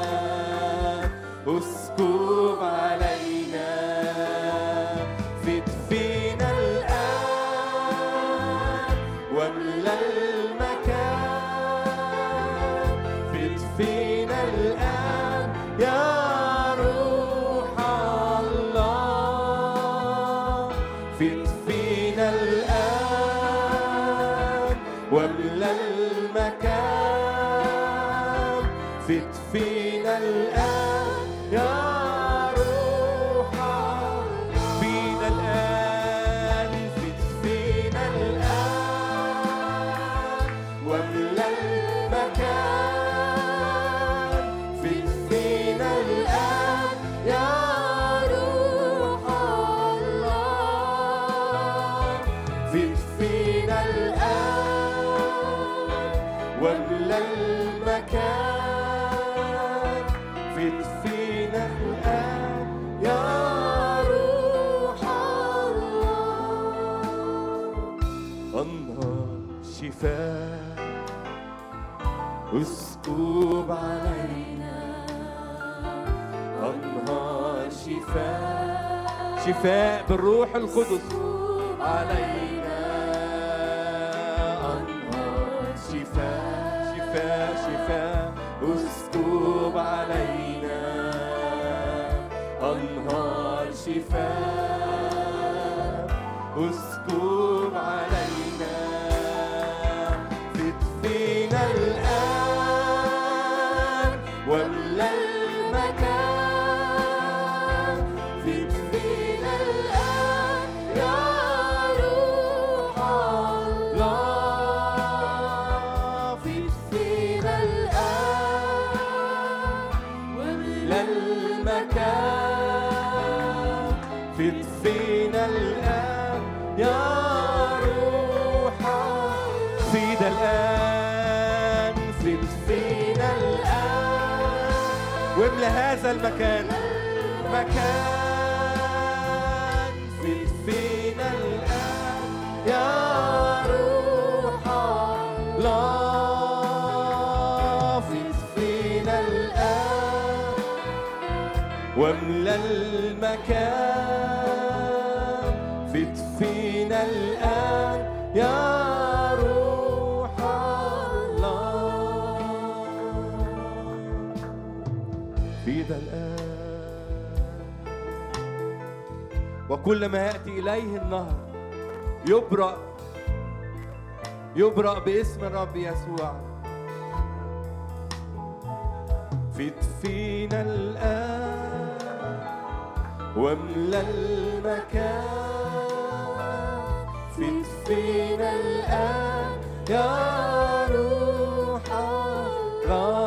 اسكب شفاء بالروح القدس. علينا أنهار شفاء شفاء شفاء. أسكب علينا أنهار شفاء. أسكب الآن فيض فينا الآن. واملى هذا المكان. مكان فيض فينا الآن. يا روح الله فيض فينا الآن. واملى المكان. كل ما يأتي إليه النهر يبرأ يبرأ باسم الرب يسوع. في فينا الآن واملأ المكان. في فينا الآن يا روح الله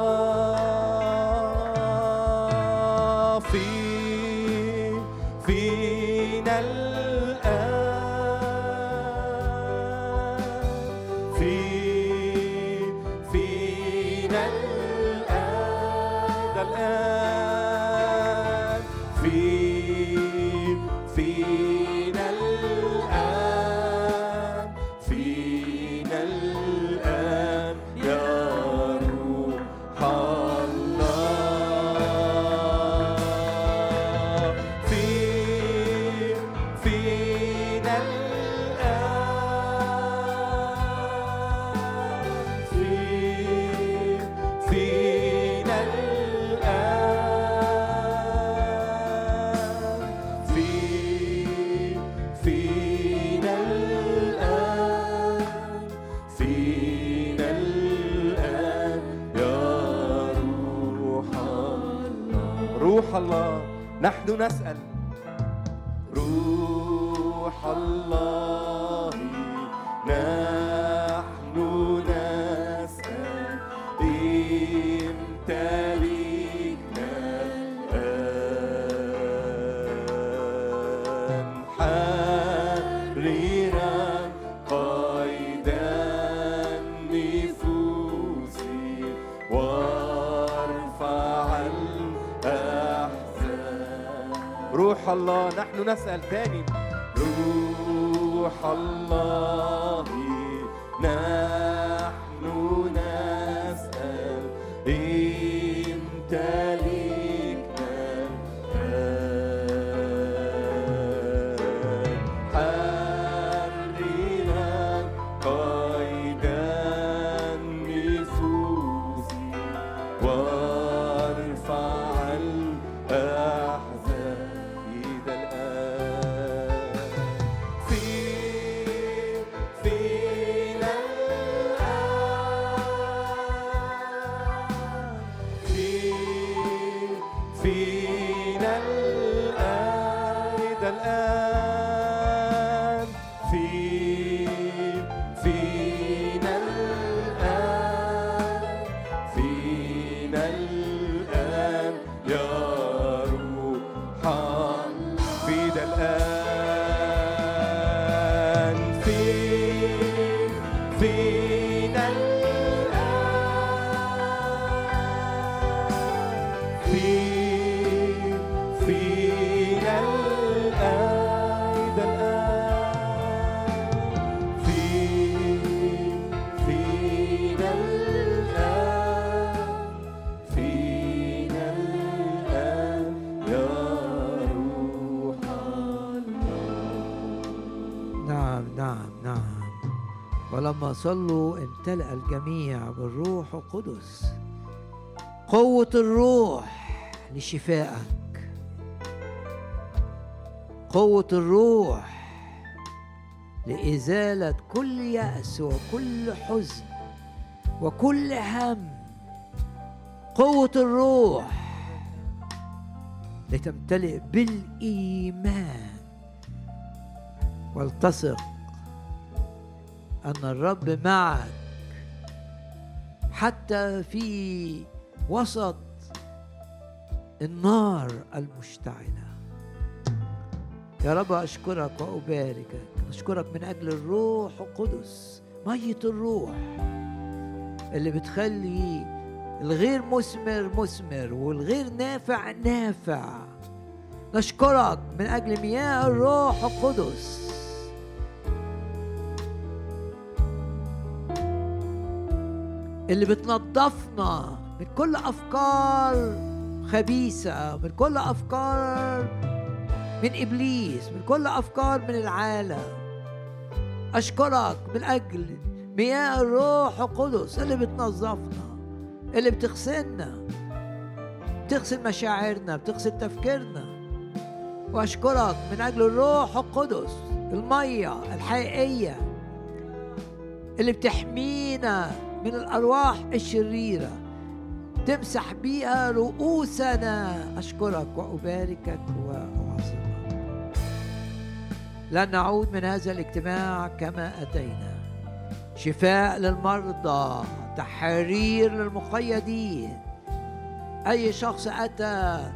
نسأل تاني. روح الله. صلوا امتلأ الجميع بالروح القدس. قوة الروح لشفائك. قوة الروح لإزالة كل يأس وكل حزن وكل هم. قوة الروح لتمتلئ بالإيمان. ولتصق أن الرب معك. حتى في وسط النار المشتعلة. يا رب أشكرك وأباركك أشكرك من أجل الروح القدس مية الروح اللي بتخلي الغير مثمر مثمر والغير نافع نافع. نشكرك من أجل مياه الروح القدس. اللي بتنظفنا من كل أفكار خبيثة من كل أفكار من إبليس من كل أفكار من العالم. أشكرك من أجل مياه الروح القدس اللي بتنظفنا اللي بتغسلنا بتغسل مشاعرنا بتغسل تفكيرنا. وأشكرك من أجل الروح القدس الميه الحقيقية اللي بتحمينا من الأرواح الشريرة. تمسح بيها رؤوسنا. أشكرك وأباركك واعظمك لن نعود من هذا الاجتماع كما أتينا. شفاء للمرضى تحرير للمقيدين. أي شخص أتى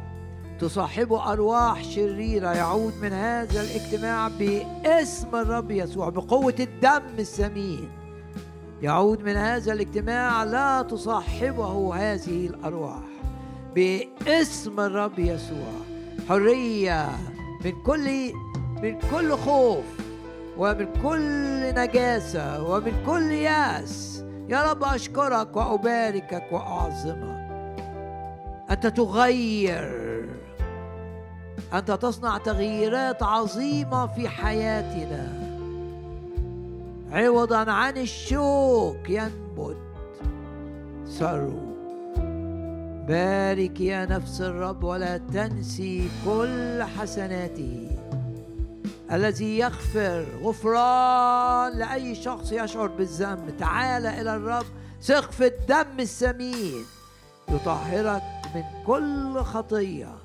تصاحبه أرواح شريرة يعود من هذا الاجتماع باسم الرب يسوع بقوة الدم الثمين يعود من هذا الاجتماع لا تصاحبه هذه الأرواح باسم الرب يسوع. حرية من كل من كل خوف ومن كل نجاسة ومن كل يأس. يا رب أشكرك وأباركك وأعظمك. أنت تغير أنت تصنع تغييرات عظيمة في حياتنا. عوضا عن الشوك ينبت. ثرو بارك يا نفس الرب ولا تنسي كل حسناته. الذي يغفر غفران لأي شخص يشعر بالذنب. تعال إلى الرب ثق في الدم الثمين يطهرك من كل خطية.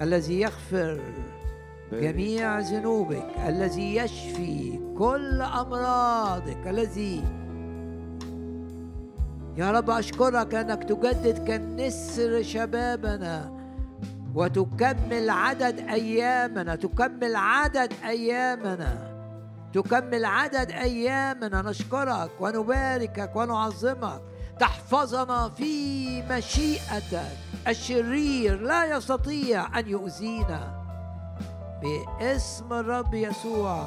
الذي يغفر جميع ذنوبك الذي يشفي كل أمراضك الذي يا رب أشكرك أنك تجدد كالنسر شبابنا وتكمل عدد أيامنا تكمل عدد أيامنا تكمل عدد أيامنا. نشكرك ونباركك ونعظمك. تحفظنا في مشيئتك. الشرير لا يستطيع أن يؤذينا. باسم الرب يسوع.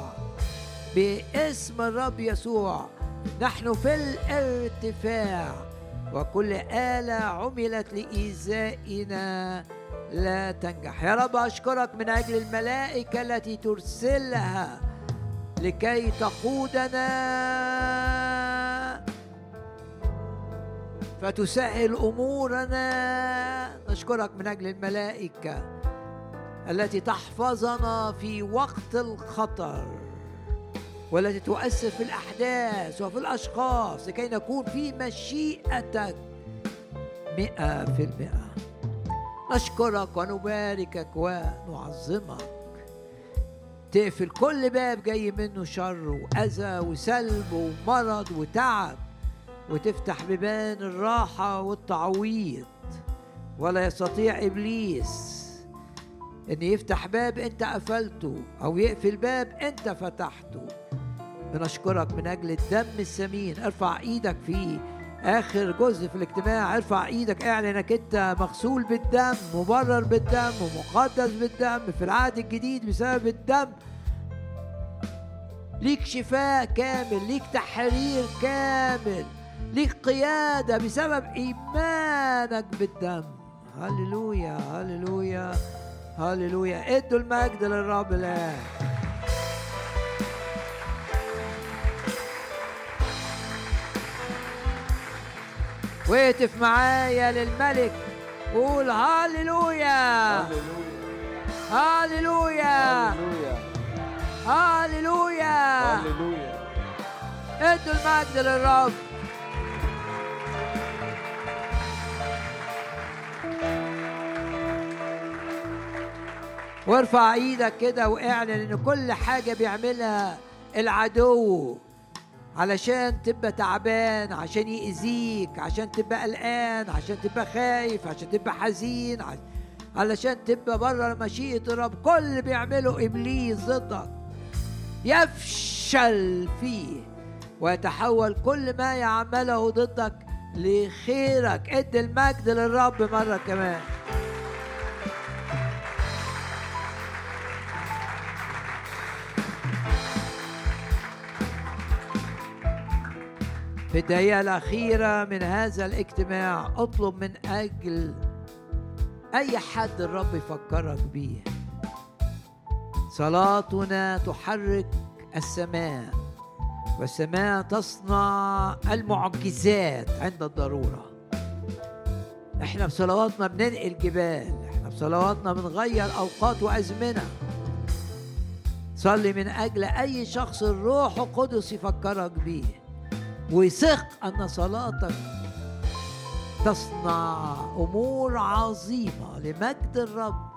باسم الرب يسوع. نحن في الارتفاع. وكل آلة عملت لإيذائنا لا تنجح. يا رب أشكرك من أجل الملائكة التي ترسلها لكي تقودنا. فتسهل أمورنا. نشكرك من أجل الملائكة. التي تحفظنا في وقت الخطر والتي تؤثر في الأحداث وفي الأشخاص لكي نكون في مشيئتك مئة في المئة. نشكرك ونباركك ونعظمك. تقفل كل باب جاي منه شر وأذى وسلب ومرض وتعب وتفتح بيبان الراحة والتعويض. ولا يستطيع إبليس إن يفتح باب أنت قفلته أو يقفل باب أنت فتحته. بنشكرك من أجل الدم الثمين ارفع إيدك فيه. آخر جزء في الاجتماع ارفع إيدك. اعلن إنك أنت مغسول بالدم مبرر بالدم ومقدس بالدم في العهد الجديد بسبب الدم. ليك شفاء كامل ليك تحرير كامل ليك قيادة بسبب إيمانك بالدم. هللويا هللويا. هللويا. ادوا المجد للرب. الآن واهتف معايا للملك. قول هللويا. هللويا. هللويا. هللويا. ادوا المجد للرب. وارفع إيدك كده واعلن ان كل حاجة بيعملها العدو علشان تبقى تعبان عشان يأذيك عشان تبقى قلقان عشان تبقى خايف عشان تبقى حزين علشان تبقى بره مشيئة الرب. كل اللي بيعمله إبليس ضدك. يفشل فيه ويتحول كل ما يعمله ضدك لخيرك. ادي المجد للرب مرة كمان. في الدقيقة الأخيرة من هذا الاجتماع أطلب من أجل أي حد الرب يفكرك بيه. صلاتنا تحرك السماء والسماء تصنع المعجزات عند الضرورة. إحنا بصلواتنا بننقل جبال إحنا بصلواتنا بنغير أوقات وأزمنة. صلي من أجل أي شخص الروح القدس يفكرك بيه. وثق أن صلاتك تصنع أمور عظيمة لمجد الرب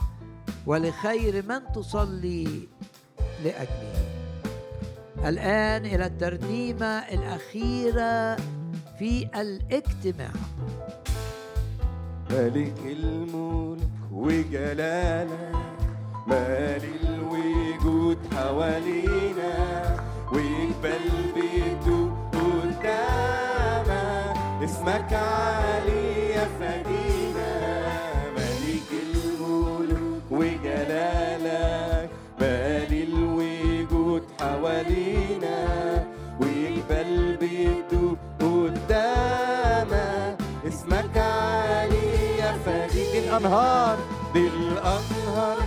ولخير من تصلي لأجله. الآن إلى الترنيمة الأخيرة في الاجتماع. ملك الملك وجلالك مال الوجود حوالينا ويقبل بيته اسمك عالي يا فدينا ملك الملك وجلالك مال الوجود حوالينا ويقبل بيته قدامك. اسمك عالي يا فريد الأنهار. دي الأنهار.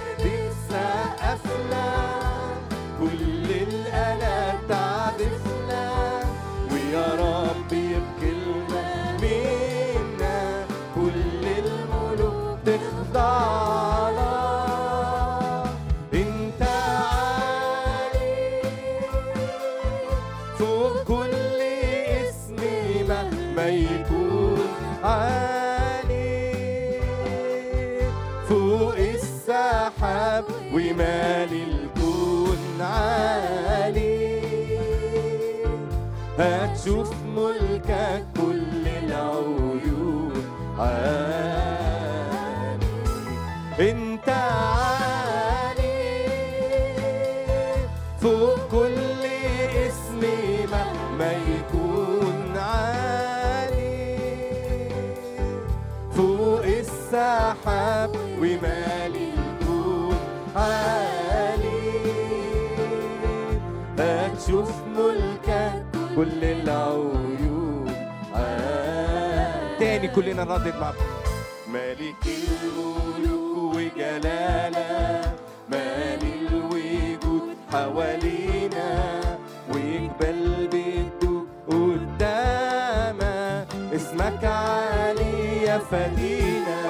العيون تاني كلنا نردد مع. مالك الملوك وجلالة مالي الوجود حوالينا ويقبل بيدوك قدامك. اسمك عالي يا فدينا.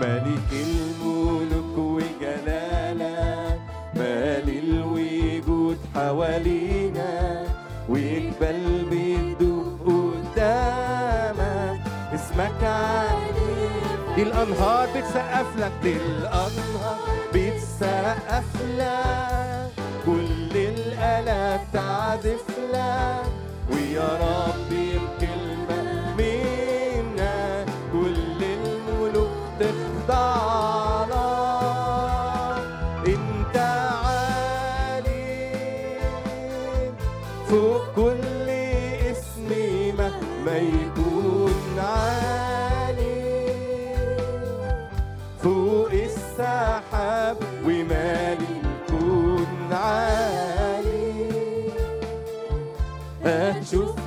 ملك الملوك وجلالك مالي الوجود حوالينا. ويقبل بيدوك اسمك عالي دي الأنهار بتسقف لك. دي الأنهار بتسقف لك. كل الآلات تعزف لك. ويا ربي fácil